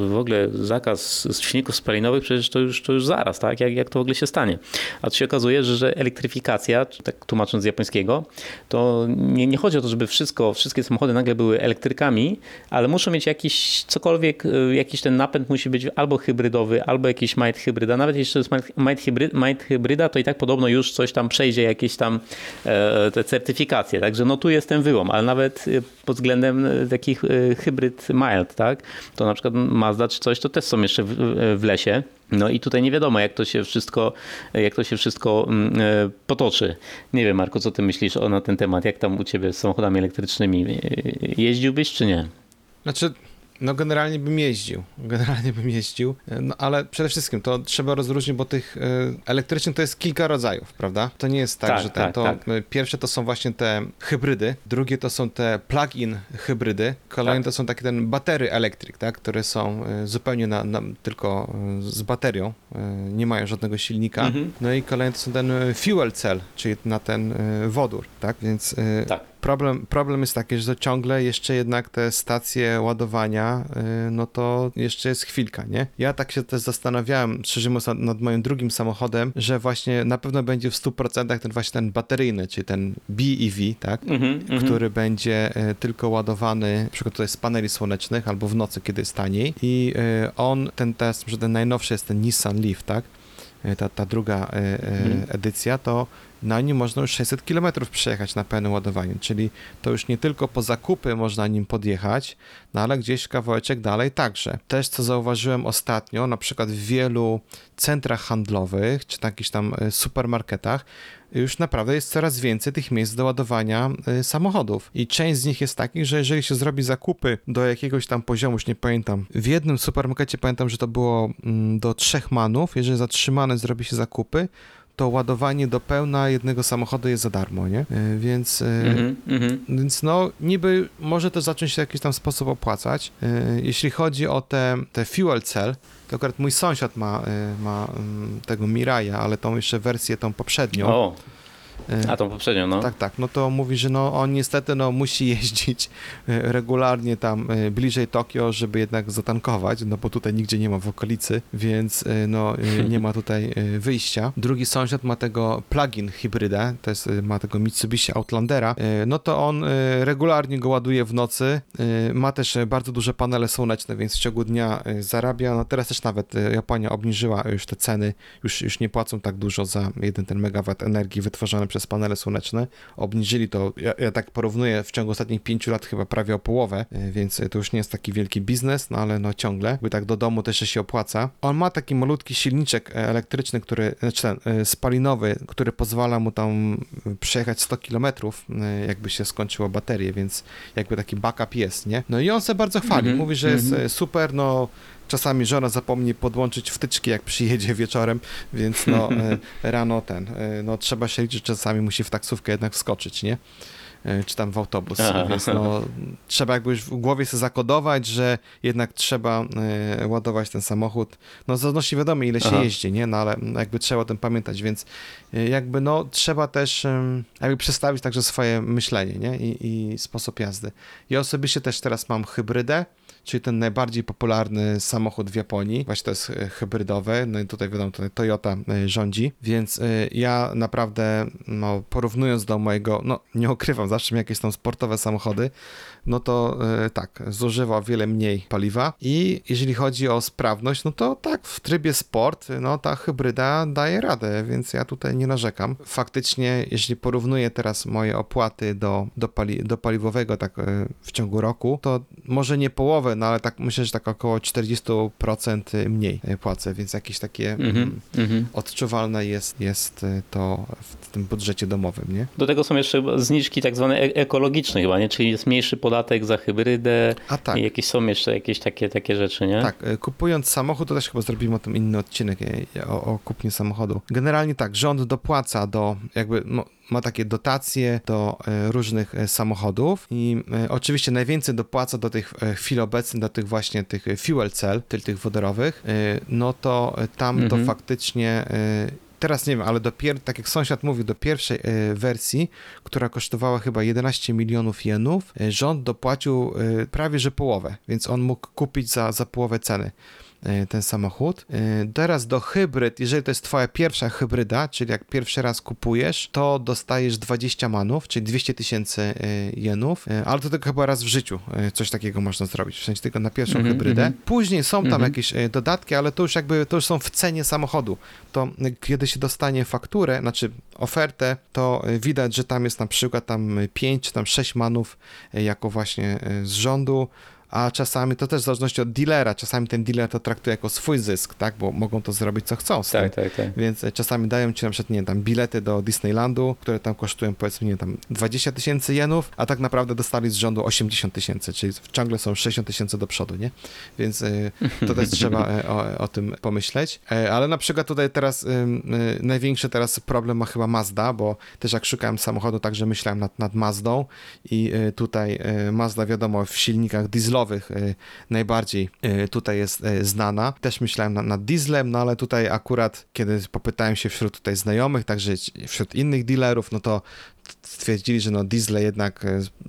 w ogóle zakaz silników spalinowych, przecież to już, to już zaraz, tak? Jak, jak to w ogóle się stanie? A tu się okazuje, że, że elektryfikacja, tak tłumacząc z japońskiego, to nie, nie chodzi o to, żeby wszystko, wszystkie samochody nagle były elektrykami, ale muszą mieć jakiś cokolwiek, y, jakiś ten napęd musi być albo hybrydowy, albo jakiś might hybryda. Nawet jeśli to jest might, hybryd, might hybryda, to i tak podobno już coś tam przejdzie, jakieś tam e, te certyfikacje. Także no tu jest ten wyłom, ale nawet y, pod względem y, takich hybryd mild, tak, to na przykład Mazda czy coś, to też są jeszcze w, w lesie. No i tutaj nie wiadomo, jak to się wszystko, jak to się wszystko mm, e, potoczy. Nie wiem, Marko, co ty myślisz o, na ten temat? Jak tam u ciebie z samochodami elektrycznymi? E, Jeździłbyś czy nie? Znaczy, no generalnie bym jeździł, generalnie bym jeździł, no ale przede wszystkim to trzeba rozróżnić, bo tych y, elektrycznych to jest kilka rodzajów, prawda? To nie jest tak, Tak, że ten, tak, to tak. y, pierwsze to są właśnie te hybrydy, drugie to są te plug-in hybrydy, kolejne Tak. to są takie ten batery electric, tak, które są zupełnie na, na, tylko z baterią, nie mają żadnego silnika, Mhm. no i kolejne to są ten fuel cell, czyli na ten wodór, tak, więc Tak. Problem, problem jest taki, że ciągle jeszcze jednak te stacje ładowania, y, no to jeszcze jest chwilka, nie? Ja tak się też zastanawiałem, szczerze mówiąc, nad, moim drugim samochodem, że właśnie na pewno będzie w 100% ten właśnie ten bateryjny, czyli ten BEV, tak? Mhm, mhm. który będzie e, tylko ładowany, na przykład tutaj z paneli słonecznych albo w nocy, kiedy jest taniej i e, on, ten test, że ten najnowszy jest ten Nissan Leaf, tak? Ta, ta druga e, e, Mhm. edycja, to na nim można już 600 km przejechać na pełnym ładowaniu, czyli to już nie tylko po zakupy można nim podjechać, no ale gdzieś kawałeczek dalej także. Też co zauważyłem ostatnio, na przykład w wielu centrach handlowych, czy jakichś tam e, supermarketach, już naprawdę jest coraz więcej tych miejsc do ładowania y, samochodów. I część z nich jest takich, że jeżeli się zrobi zakupy do jakiegoś tam poziomu, już nie pamiętam, w jednym supermarkecie pamiętam, że to było mm, do trzech manów, jeżeli zatrzymane zrobi się zakupy, to ładowanie do pełna jednego samochodu jest za darmo, nie? Y, Więc, Mhm, mhm. więc no niby może to zacząć się w jakiś tam sposób opłacać. Y, Jeśli chodzi o te, te fuel cell, to akurat mój sąsiad ma, ma mm, tego Miraja, ale tą jeszcze wersję, tą poprzednią. O, Y, a tą poprzednią, no. tak, tak. No to mówi, że no on niestety no, musi *laughs* jeździć e, regularnie tam e, bliżej Tokio, żeby jednak zatankować, no bo tutaj nigdzie nie ma w okolicy, więc no *laughs* nie ma tutaj wyjścia. Drugi sąsiad ma tego plug-in hybrydę, to jest, ma tego Mitsubishi Outlandera, no to on regularnie go ładuje w nocy, ma też bardzo duże panele słoneczne, więc w ciągu dnia zarabia, no teraz też nawet Japonia obniżyła już te ceny, już, już nie płacą tak dużo za jeden ten megawat energii wytwarzany przez panele słoneczne. Obniżyli to, ja, ja tak porównuję, w ciągu ostatnich pięciu lat chyba prawie o połowę, e, więc to już nie jest taki wielki biznes, no ale no ciągle, by tak do domu też się opłaca. On ma taki malutki silniczek e, elektryczny, który, znaczy ten, spalinowy, który pozwala mu tam przejechać 100 km, jakby się skończyło baterie, więc jakby taki backup jest, nie? No i on se bardzo chwali, Mhm, mówi, że jest mhm. super, no Czasami żona zapomni podłączyć wtyczki, jak przyjedzie wieczorem, więc no *laughs* e, rano ten, e, no trzeba się liczyć, czasami musi w taksówkę jednak wskoczyć, nie? E, Czy tam w autobus, Aha. więc no trzeba jakby już w głowie sobie zakodować, że jednak trzeba ładować ten samochód. No z odnośnie wiadomo, ile się Aha. jeździ, nie? No ale jakby trzeba o tym pamiętać, więc jakby no trzeba też jakby przestawić także swoje myślenie, nie? I, i sposób jazdy. Ja osobiście też teraz mam hybrydę, czyli ten najbardziej popularny samochód w Japonii. Właśnie to jest e, hybrydowy, no i tutaj wiadomo, tutaj Toyota e, rządzi, więc e, ja naprawdę, no porównując do mojego, no nie ukrywam, zawsze jakieś tam sportowe samochody, no to tak, zużywa o wiele mniej paliwa i jeżeli chodzi o sprawność, no to tak, w trybie sport, no ta hybryda daje radę, więc ja tutaj nie narzekam. Faktycznie, jeśli porównuję teraz moje opłaty do, do, pali, do paliwowego tak w ciągu roku, to może nie połowę, no ale tak myślę, że tak około 40% mniej e, płacę, więc jakieś takie mm, mhm. odczuwalne jest, jest e, to w tym budżecie domowym, nie? Do tego są jeszcze zniżki tak zwane e- ekologiczne chyba, nie? Czyli jest mniejszy podatek za hybrydę A tak. i jakieś są jeszcze jakieś takie, takie rzeczy, nie? Tak, kupując samochód, to też chyba zrobimy o tym inny odcinek o, o kupnie samochodu. Generalnie tak, rząd dopłaca do, jakby no, ma takie dotacje do e, różnych e, samochodów i e, oczywiście najwięcej dopłaca do tych w chwili obecnej, do tych właśnie tych fuel cell, tych, tych wodorowych, no to tam to Mhm. faktycznie e, teraz nie wiem, ale do pier- tak jak sąsiad mówił, do pierwszej wersji, która kosztowała chyba 11 milionów jenów, rząd dopłacił prawie że połowę, więc on mógł kupić za, za połowę ceny ten samochód. E, Teraz do hybryd, jeżeli to jest twoja pierwsza hybryda, czyli jak pierwszy raz kupujesz, to dostajesz 20 manów, czyli 200 tysięcy e, jenów, e, ale to tylko chyba raz w życiu e, coś takiego można zrobić, w sensie tylko na pierwszą Mhm, hybrydę. mhm. Później są tam Mhm. jakieś e, dodatki, ale to już jakby, to już są w cenie samochodu. To e, kiedy się dostanie fakturę, znaczy ofertę, to e, widać, że tam jest na przykład tam 5 czy tam 6 manów e, jako właśnie e, z rządu, a czasami to też w zależności od dealera, czasami ten dealer to traktuje jako swój zysk, tak, bo mogą to zrobić co chcą z tym. Tak, tak, tak. Więc e, czasami dają ci na przykład, nie wiem, tam bilety do Disneylandu, które tam kosztują powiedzmy, nie wiem, tam 20 tysięcy jenów, a tak naprawdę dostali z rządu 80 tysięcy, czyli ciągle są 60 tysięcy do przodu, nie? Więc e, to też trzeba e, o, o tym pomyśleć. Ale na przykład tutaj teraz największy teraz problem ma chyba Mazda, bo też jak szukałem samochodu, także myślałem nad, nad Mazdą i tutaj Mazda wiadomo w silnikach dieslowych y, najbardziej y, tutaj jest y, znana. Też myślałem nad, nad dieslem, no ale tutaj akurat kiedy popytałem się wśród tutaj znajomych, także wśród innych dealerów, no to stwierdzili, że no diesle jednak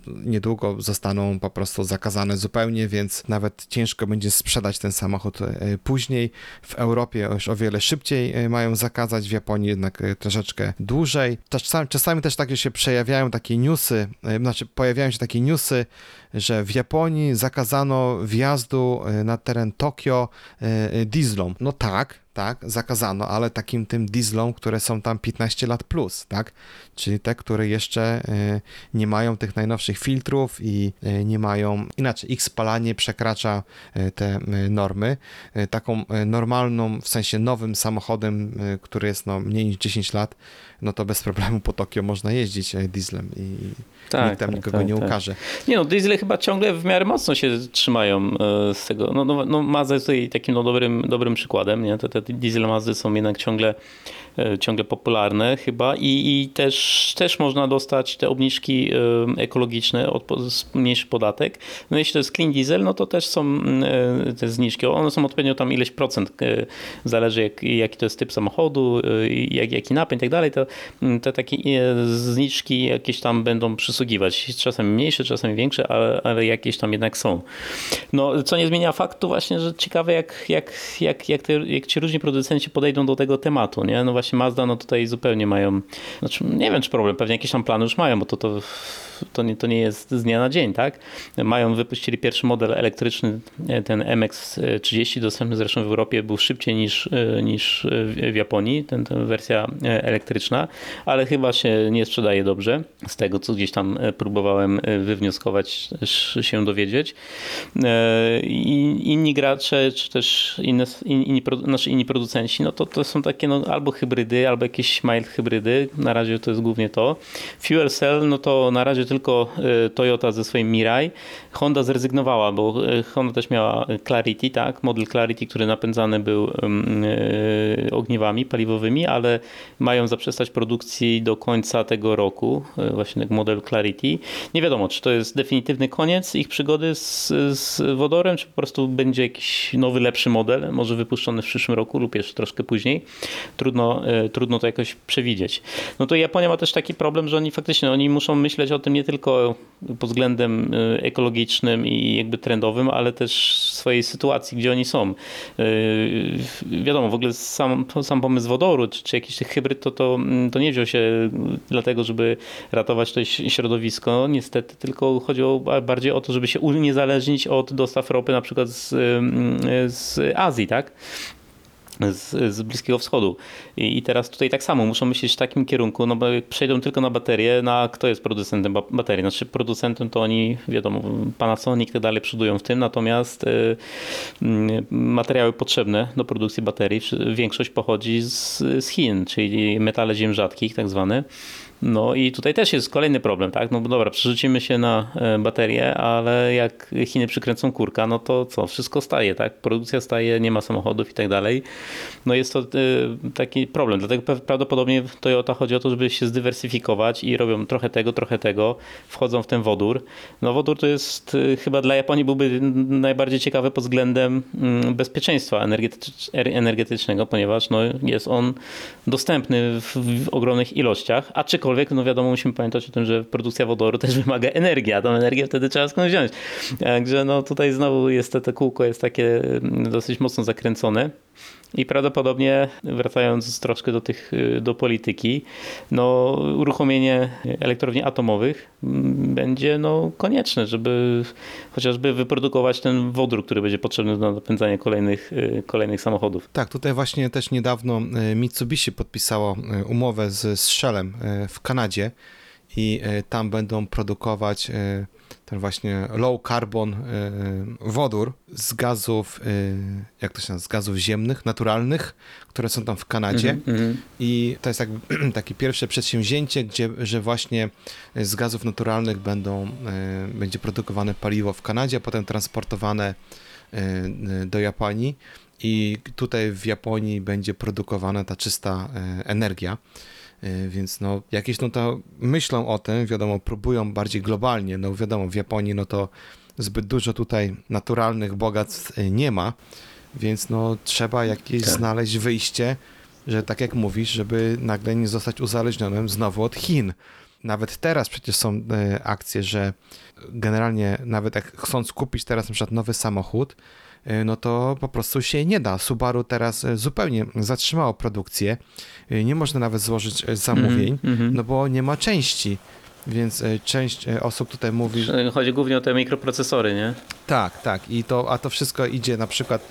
niedługo zostaną po prostu zakazane zupełnie, więc nawet ciężko będzie sprzedać ten samochód później. W Europie już o wiele szybciej mają zakazać, w Japonii jednak troszeczkę dłużej. Czasami, czasami też takie się przejawiają takie newsy, znaczy pojawiają się takie newsy, że w Japonii zakazano wjazdu e, na teren Tokio e, e, dieslom. No tak, tak, zakazano, ale takim tym dieslom, które są tam 15 lat plus, tak? Czyli te, które jeszcze nie mają tych najnowszych filtrów i nie mają, inaczej, ich spalanie przekracza te normy. Taką normalną, w sensie nowym samochodem, który jest no, mniej niż 10 lat, no to bez problemu po Tokio można jeździć e, dieslem i Tak, nikt tam tak, nikogo tak, nie tak. ukaże. Nie no, diesle chyba ciągle w miarę mocno się trzymają e, z tego. No, no, no Mazda jest tutaj takim no, dobrym, dobrym przykładem. Nie? Te, te diesel Mazdy są jednak ciągle, ciągle popularne chyba i, i też, też można dostać te obniżki e, ekologiczne, od, mniejszy podatek. No jeśli to jest clean diesel, no to też są e, te zniżki. One są odpowiednio tam ileś procent, e, zależy jak, jaki to jest typ samochodu, e, jak, jaki napęd i tak dalej, to mm, te takie e, zniżki jakieś tam będą przysługiwać. Czasami mniejsze, czasami większe, ale, ale jakieś tam jednak są. No, co nie zmienia faktu właśnie, że ciekawe jak, jak, jak, jak, te, jak ci różni producenci podejdą do tego tematu, nie? No właśnie Mazda, no tutaj zupełnie mają, znaczy nie wiem czy problem, pewnie jakieś tam plany już mają, bo to, to, to, nie, to nie jest z dnia na dzień, tak? Mają, wypuścili pierwszy model elektryczny, e, ten MX-30, dostępny zresztą w Europie, był szybciej niż, e, niż w Japonii, ten, ta wersja e, elektryczna, ale chyba się nie sprzedaje dobrze, z tego co gdzieś tam próbowałem wywnioskować, się dowiedzieć. I inni gracze, czy też inne, inni, znaczy inni producenci, no to, to są takie no, albo hybrydy, albo jakieś mild hybrydy, na razie to jest głównie to. Fuel cell, no to na razie tylko e, Toyota ze swoim Mirai. Honda zrezygnowała, bo e, Honda też miała Clarity, tak, model Clarity, który napędzany był em, e, ogniwami paliwowymi, ale mają zaprzestać produkcji do końca tego roku, właśnie tak model Clarity. Nie wiadomo, czy to jest definitywny koniec ich przygody z, z wodorem, czy po prostu będzie jakiś nowy, lepszy model, może wypuszczony w przyszłym roku lub jeszcze troszkę później. Trudno, trudno to jakoś przewidzieć. No to Japonia ma też taki problem, że oni faktycznie oni muszą myśleć o tym nie tylko pod względem e, ekologicznym i jakby trendowym, ale też swojej sytuacji, gdzie oni są. E, Wiadomo, w ogóle sam, sam pomysł wodoru, czy, czy jakiś hybryd, to, to, to nie wziął się dlatego, żeby ratować to środowisko, niestety, tylko chodziło ba- bardziej o to, żeby się uniezależnić od dostaw ropy na przykład z, ym, z Azji, tak? Z, z Bliskiego Wschodu. I, I teraz tutaj tak samo muszą myśleć w takim kierunku, no bo przejdą tylko na baterie, na kto jest producentem ba- baterii? Znaczy producentem to oni, wiadomo, Panasonic i tak dalej przodują w tym, natomiast y, y, materiały potrzebne do produkcji baterii, większość pochodzi z, z Chin, czyli metale ziem rzadkich tak zwane. No i tutaj też jest kolejny problem, tak? No bo dobra, przerzucimy się na e, baterie, ale jak Chiny przykręcą kurka, no to co? Wszystko staje, tak? Produkcja staje, nie ma samochodów i tak dalej. No jest to e, taki problem. Dlatego prawdopodobnie w Toyota chodzi o to, żeby się zdywersyfikować i robią trochę tego, trochę tego, wchodzą w ten wodór. No wodór to jest e, chyba dla Japonii byłby najbardziej ciekawy pod względem mm, bezpieczeństwa er- energetycznego, ponieważ no, jest on dostępny w, w ogromnych ilościach, aczkolwiek no wiadomo musimy pamiętać o tym, że produkcja wodoru też wymaga energii, a tą energię wtedy trzeba skąd wziąć. Także no tutaj znowu jest to, to kółko jest takie mm, dosyć mocno zakręcone. I prawdopodobnie, wracając troszkę do tych, y, do polityki, no, uruchomienie elektrowni atomowych mm, będzie no, konieczne, żeby chociażby wyprodukować ten wodór, który będzie potrzebny do napędzania kolejnych, y, kolejnych samochodów. Tak, tutaj właśnie też niedawno e, Mitsubishi podpisało umowę z Shellem w Kanadzie i e, tam będą produkować e, ten właśnie low carbon e, wodór z gazów, jak to się nazywa, z gazów ziemnych, naturalnych, które są tam w Kanadzie. Mhm. I to jest jakby *clears throat* takie pierwsze przedsięwzięcie, gdzie, że właśnie z gazów naturalnych będą, będzie produkowane paliwo w Kanadzie, a potem transportowane do Japonii i tutaj w Japonii będzie produkowana ta czysta energia. E, Więc no, jakieś no to myślą o tym, wiadomo, próbują bardziej globalnie, no wiadomo, w Japonii no to zbyt dużo tutaj naturalnych bogactw e, nie ma, więc no trzeba jakieś Tak. znaleźć wyjście, że tak jak mówisz, żeby nagle nie zostać uzależnionym znowu od Chin. Nawet teraz przecież są e, akcje, że generalnie nawet jak chcąc kupić teraz na przykład nowy samochód, no to po prostu się nie da. Subaru teraz e, zupełnie zatrzymało produkcję. E, Nie można nawet złożyć e, zamówień, Mhm, mhm. no bo nie ma części. Więc e, część e, osób tutaj mówi, Chodzi głównie o te mikroprocesory, nie? tak, tak. I to, a to wszystko idzie na przykład,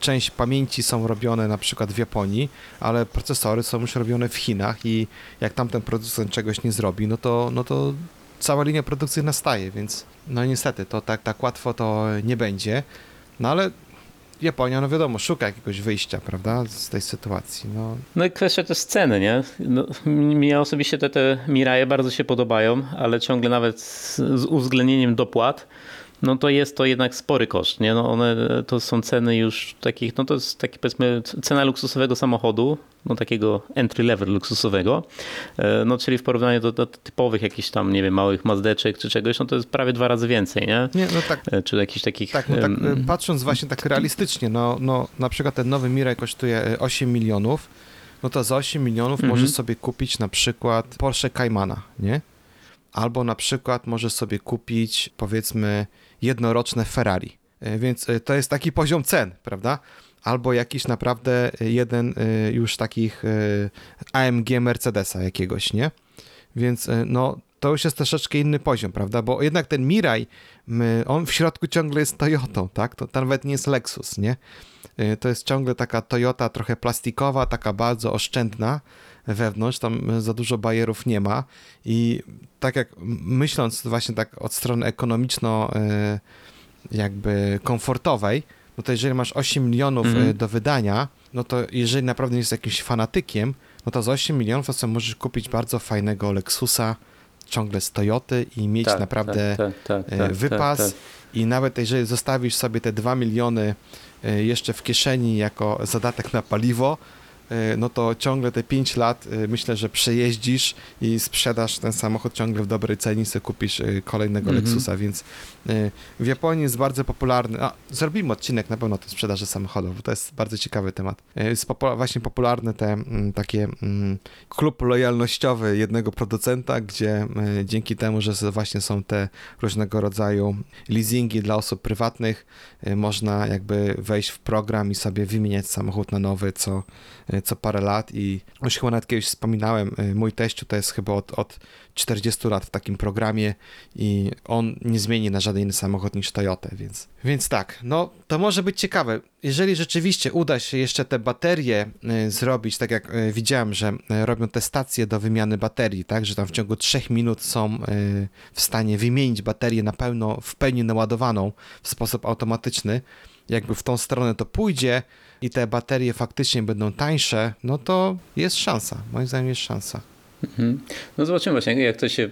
część pamięci są robione na przykład w Japonii, ale procesory są już robione w Chinach i jak tamten producent czegoś nie zrobi, no to, no to cała linia produkcyjna staje, więc no niestety to tak, tak łatwo to nie będzie. No ale Japonia, no wiadomo, szuka jakiegoś wyjścia, prawda, z tej sytuacji. No, No i kwestia też ceny, nie? No, mnie osobiście te, te Miraje bardzo się podobają, ale ciągle nawet z, z uwzględnieniem dopłat, no to jest to jednak spory koszt, nie? No one to są ceny już takich, no to jest taki powiedzmy cena luksusowego samochodu, no takiego entry level luksusowego, e, no czyli w porównaniu do, do typowych jakichś tam, nie wiem, małych mazdeczek czy czegoś, no to jest prawie dwa razy więcej, nie? nie, no tak, E, Czy jakichś takich... Tak, no tak e, patrząc właśnie tak realistycznie, no, no na przykład ten nowy Mirai kosztuje e, 8 milionów, no to za 8 milionów Mhm. możesz sobie kupić na przykład Porsche Caymana, nie? Albo na przykład możesz sobie kupić powiedzmy jednoroczne Ferrari. E, Więc e, to jest taki poziom cen, prawda? Albo jakiś naprawdę jeden e, już takich AMG Mercedesa jakiegoś, nie? Więc no to już jest troszeczkę inny poziom, prawda? Bo jednak ten Mirai, on w środku ciągle jest Toyotą, tak? To, to nawet nie jest Lexus, nie? To jest ciągle taka Toyota trochę plastikowa, taka bardzo oszczędna wewnątrz, tam y, za dużo bajerów nie ma. I tak jak myśląc właśnie tak od strony ekonomiczno y, jakby komfortowej, no to jeżeli masz 8 milionów Mhm. y, do wydania, no to jeżeli naprawdę jesteś jakimś fanatykiem, no to za 8 milionów to sobie możesz kupić bardzo fajnego Lexusa, ciągle z Toyoty i mieć tak, naprawdę tak, tak, tak, e, tak, wypas. tak, i nawet jeżeli zostawisz sobie te 2 miliony jeszcze w kieszeni jako zadatek na paliwo, no to ciągle te 5 lat e, myślę, że przejeździsz i sprzedasz ten samochód ciągle w dobrej cenie i sobie kupisz e, kolejnego Mhm. Lexusa, więc e, w Japonii jest bardzo popularny, a zrobimy odcinek na pewno o tej sprzedaży samochodów, bo to jest bardzo ciekawy temat. E, Jest popu- właśnie popularne te mm, takie mm, klub lojalnościowy jednego producenta, gdzie e, dzięki temu, że właśnie są te różnego rodzaju leasingi dla osób prywatnych, e, można jakby wejść w program i sobie wymieniać samochód na nowy co, e, co parę lat i już chyba nawet kiedyś wspominałem, e, mój teściu to jest chyba od, od 40 lat w takim programie i on nie zmieni na żaden inny samochód niż Toyota, więc, więc tak, no to może być ciekawe. Jeżeli rzeczywiście uda się jeszcze te baterie y, zrobić, tak jak y, widziałem, że y, robią te stacje do wymiany baterii, tak, że tam w ciągu 3 minut są y, w stanie wymienić baterię na pełno, w pełni naładowaną w sposób automatyczny, jakby w tą stronę to pójdzie i te baterie faktycznie będą tańsze, no to jest szansa, moim zdaniem jest szansa. Mhm. No zobaczymy właśnie, jak to się,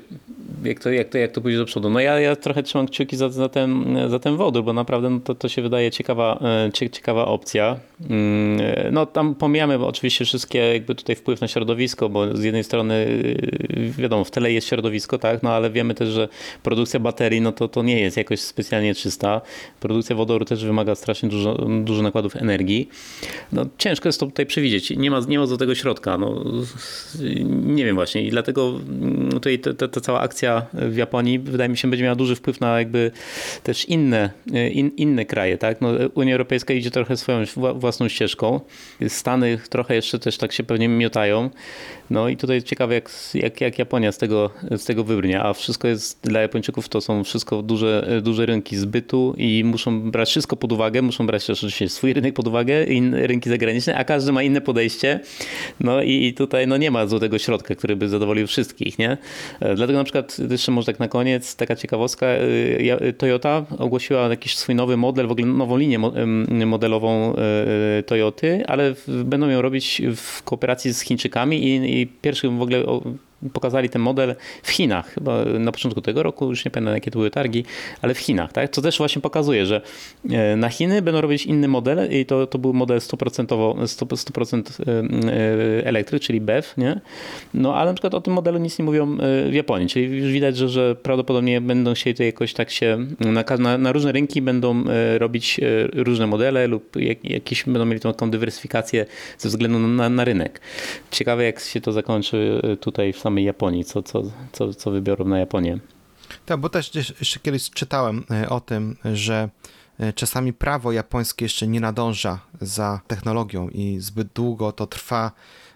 jak to, jak to, jak to pójdzie do przodu. No ja, ja trochę trzymam kciuki za, za, ten, za ten wodór, bo naprawdę no to, to się wydaje ciekawa, e, cie- ciekawa opcja. Mm, e, No tam pomijamy oczywiście wszystkie jakby tutaj wpływ na środowisko, bo z jednej strony y, wiadomo, w tyle jest środowisko, tak, no ale wiemy też, że produkcja baterii, no to, to nie jest jakoś specjalnie czysta. Produkcja wodoru też wymaga strasznie dużo, dużo nakładów energii. No ciężko jest to tutaj przewidzieć. Nie ma, nie ma do tego środka. No, nie wiem właśnie i dlatego mm, tutaj ta, ta, cała akcja w Japonii wydaje mi się będzie miała duży wpływ na jakby też inne, in, inne kraje, tak? No, Unia Europejska idzie trochę swoją wła- własną ścieżką. Stany trochę jeszcze też tak się pewnie miotają. No i tutaj ciekawe jak, jak, jak Japonia z tego, z tego wybrnie, a wszystko jest dla Japończyków to są wszystko duże, duże rynki zbytu i muszą brać wszystko pod uwagę, muszą brać też oczywiście swój rynek pod uwagę, inne rynki zagraniczne, a każdy ma inne podejście. No i, i tutaj no nie ma złotego środka, który by zadowolił wszystkich, nie? E, Dlatego na przykład jeszcze może tak na koniec taka ciekawostka, e, ja- Toyota ogłosiła jakiś swój nowy model, w ogóle nową linię modelową e, Toyoty, ale będą ją robić w kooperacji z Chińczykami i, i pierwszym w ogóle pokazali ten model w Chinach, chyba na początku tego roku, już nie pamiętam jakie to były targi, ale w Chinach, tak? Co też właśnie pokazuje, że e, na Chiny będą robić inny model i to, to był model 100%, 100%, 100% e, elektryk, czyli BEV, nie? No ale na przykład o tym modelu nic nie mówią e, w Japonii, czyli już widać, że, że prawdopodobnie będą się tutaj jakoś tak się, na, na, na różne rynki będą e, robić różne modele lub jak, jakieś będą mieli taką dywersyfikację ze względu na, na rynek. Ciekawe jak się to zakończy tutaj w samej Japonii, co, co, co, co wybiorą na Japonię. Tak, bo też jeszcze kiedyś czytałem e, o tym, że e, czasami prawo japońskie jeszcze nie nadąża za technologią i zbyt długo to trwa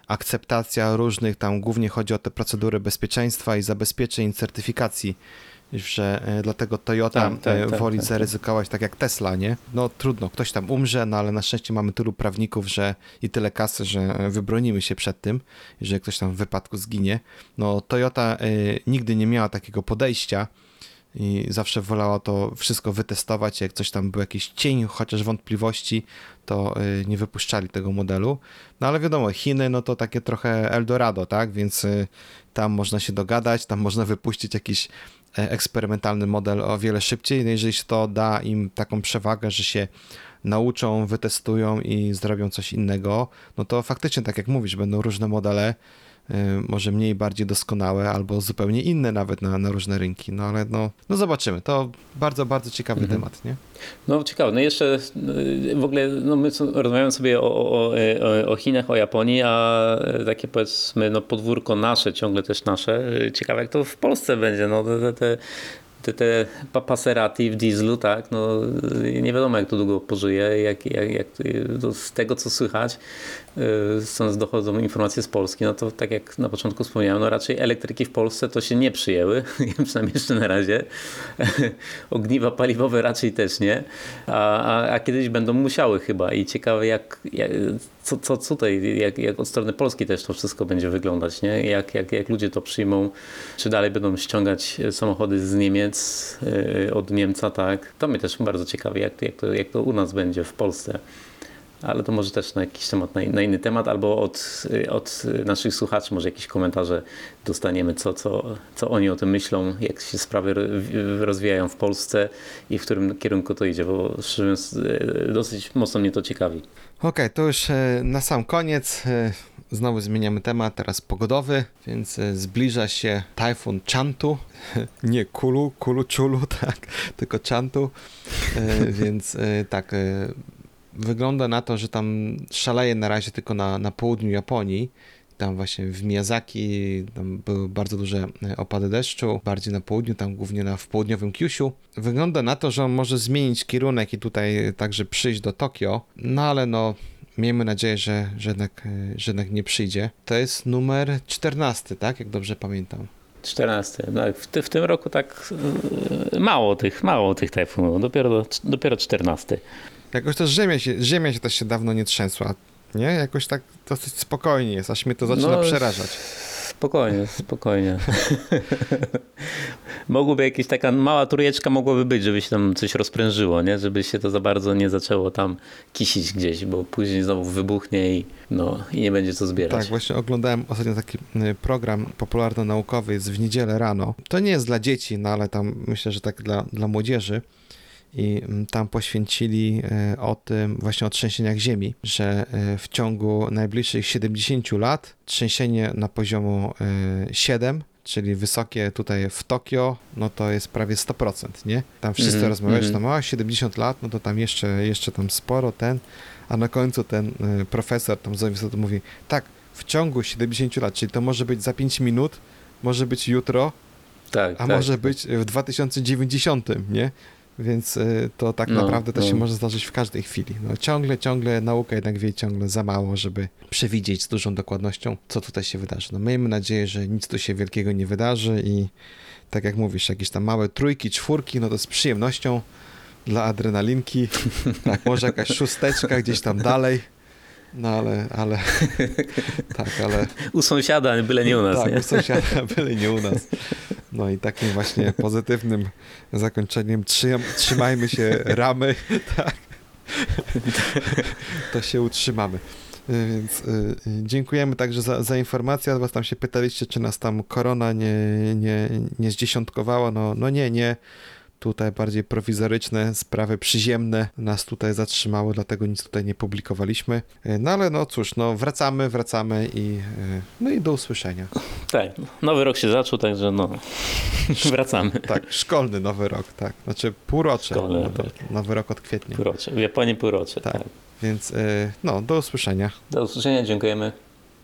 akceptacja różnych, tam głównie chodzi o te procedury bezpieczeństwa i zabezpieczeń, certyfikacji, że e, dlatego Toyota Tak, tak, e, tak, woli tak, zaryzykować tak jak Tesla, nie? No trudno, ktoś tam umrze, no ale na szczęście mamy tylu prawników, że i tyle kasy, że e, wybronimy się przed tym, jeżeli ktoś tam w wypadku zginie. No Toyota e, nigdy nie miała takiego podejścia, i zawsze wolała to wszystko wytestować. Jak coś tam był jakiś cień, chociaż wątpliwości, to y, nie wypuszczali tego modelu. No ale wiadomo, Chiny no to takie trochę Eldorado, tak? Więc y, tam można się dogadać, tam można wypuścić jakiś eksperymentalny model o wiele szybciej. No jeżeli się to da im taką przewagę, że się nauczą, wytestują i zrobią coś innego, no to faktycznie, tak jak mówisz, będą różne modele, może mniej, bardziej doskonałe, albo zupełnie inne nawet na, na różne rynki. No ale no, no zobaczymy. To bardzo, bardzo ciekawy Mhm. temat, nie? No ciekawe, no jeszcze y, w ogóle no my rozmawiamy sobie o, o, o, o Chinach, o Japonii, a takie powiedzmy no podwórko nasze, ciągle też nasze. Y, Ciekawe jak to w Polsce będzie, no te, te, te te, Passerati w dieslu, tak, no y, nie wiadomo jak to długo pożyje, jak, jak, jak z tego co słychać, y, stąd dochodzą informacje z Polski, no to tak jak na początku wspomniałem, no raczej elektryki w Polsce to się nie przyjęły, *laughs* przynajmniej jeszcze na razie. *laughs* Ogniwa paliwowe raczej też nie, a, a, a kiedyś będą musiały chyba i ciekawe jak, jak co, co tutaj, jak, jak od strony polskiej też to wszystko będzie wyglądać, nie? Jak, jak, jak ludzie to przyjmą, czy dalej będą ściągać samochody z Niemiec, yy, od Niemca, tak? To mnie też bardzo ciekawi, jak, jak, to, jak to u nas będzie w Polsce. Ale to może też na jakiś temat, na, inny temat, albo od, od naszych słuchaczy może jakieś komentarze dostaniemy, co, co, co oni o tym myślą, jak się sprawy ro- rozwijają w Polsce i w którym kierunku to idzie, bo szczerze mówiąc y, dosyć mocno mnie to ciekawi. Okej, to już e, na sam koniec. e, Znowu zmieniamy temat, teraz pogodowy, więc e, zbliża się tajfun Chantu. *laughs* Nie Kulu, Kulu Czulu, *laughs* tak, tylko Chantu. E, Więc e, tak, e, wygląda na to, że tam szaleje na razie tylko na, na południu Japonii. Tam właśnie w Miyazaki tam były bardzo duże e, opady deszczu, bardziej na południu, tam głównie na, w południowym Kyushu. Wygląda na to, że on może zmienić kierunek i tutaj także przyjść do Tokio, no ale no miejmy nadzieję, że, że, jednak, e, że jednak nie przyjdzie. To jest numer 14, tak? Jak dobrze pamiętam. 14. No, w, ty, w tym roku tak mało tych, mało tych tajfunów, dopiero, dopiero 14. Jakoś też ziemia się, ziemia się też się dawno nie trzęsła, nie? Jakoś tak dosyć spokojnie jest, aż mnie to zaczyna No, przerażać. Spokojnie, spokojnie. *laughs* Mogłoby jakaś taka mała trójeczka mogłoby być, żeby się tam coś rozprężyło, nie? Żeby się to za bardzo nie zaczęło tam kisić gdzieś, bo później znowu wybuchnie i, no, i nie będzie co zbierać. Tak, właśnie oglądałem ostatnio taki y, program popularno-naukowy, jest w niedzielę rano. To nie jest dla dzieci, no ale tam myślę, że tak dla, dla młodzieży. I mm, tam poświęcili y, o tym, właśnie o trzęsieniach ziemi, że y, w ciągu najbliższych 70 lat trzęsienie na poziomu y, 7, czyli wysokie tutaj w Tokio, no to jest prawie 100%, nie? Tam wszyscy Mhm, rozmawiają, że mhm. tam o 70 lat, no to tam jeszcze, jeszcze tam sporo ten, a na końcu ten profesor tam z uniwersytetu mówi, tak, w ciągu 70 lat, czyli to może być za 5 minut, może być jutro, tak, a tak. może być w 2090, nie? Więc y, to tak No, naprawdę to no. się może zdarzyć w każdej chwili. No, ciągle, ciągle nauka jednak wie ciągle za mało, żeby przewidzieć z dużą dokładnością, co tutaj się wydarzy. No, miejmy nadzieję, że nic tu się wielkiego nie wydarzy i tak jak mówisz, jakieś tam małe trójki, czwórki, no to z przyjemnością dla adrenalinki, *laughs* tak, może jakaś szósteczka gdzieś tam dalej, no ale, ale, *laughs* tak, ale U sąsiada, byle nie u nas, tak, nie? u sąsiada, *laughs* byle nie u nas. No i takim właśnie *laughs* pozytywnym zakończeniem trzym, trzymajmy się ramy, tak. To się utrzymamy. Y, Więc y, y, dziękujemy także za, za informację. Was tam się pytaliście, czy nas tam korona nie, nie, nie zdziesiątkowała. No, no nie, nie. Tutaj bardziej prowizoryczne sprawy przyziemne nas tutaj zatrzymały, dlatego nic tutaj nie publikowaliśmy. Y, No ale no cóż, no wracamy, wracamy i y, no i do usłyszenia. Tak, nowy rok się zaczął, także no, *laughs* wracamy. Tak, szkolny nowy rok, tak. Znaczy półrocze. Szkolny, no to tak. nowy rok od kwietnia. Półrocze, w Japonii półrocze. Tak. tak. Więc y, no, do usłyszenia. Do usłyszenia, dziękujemy.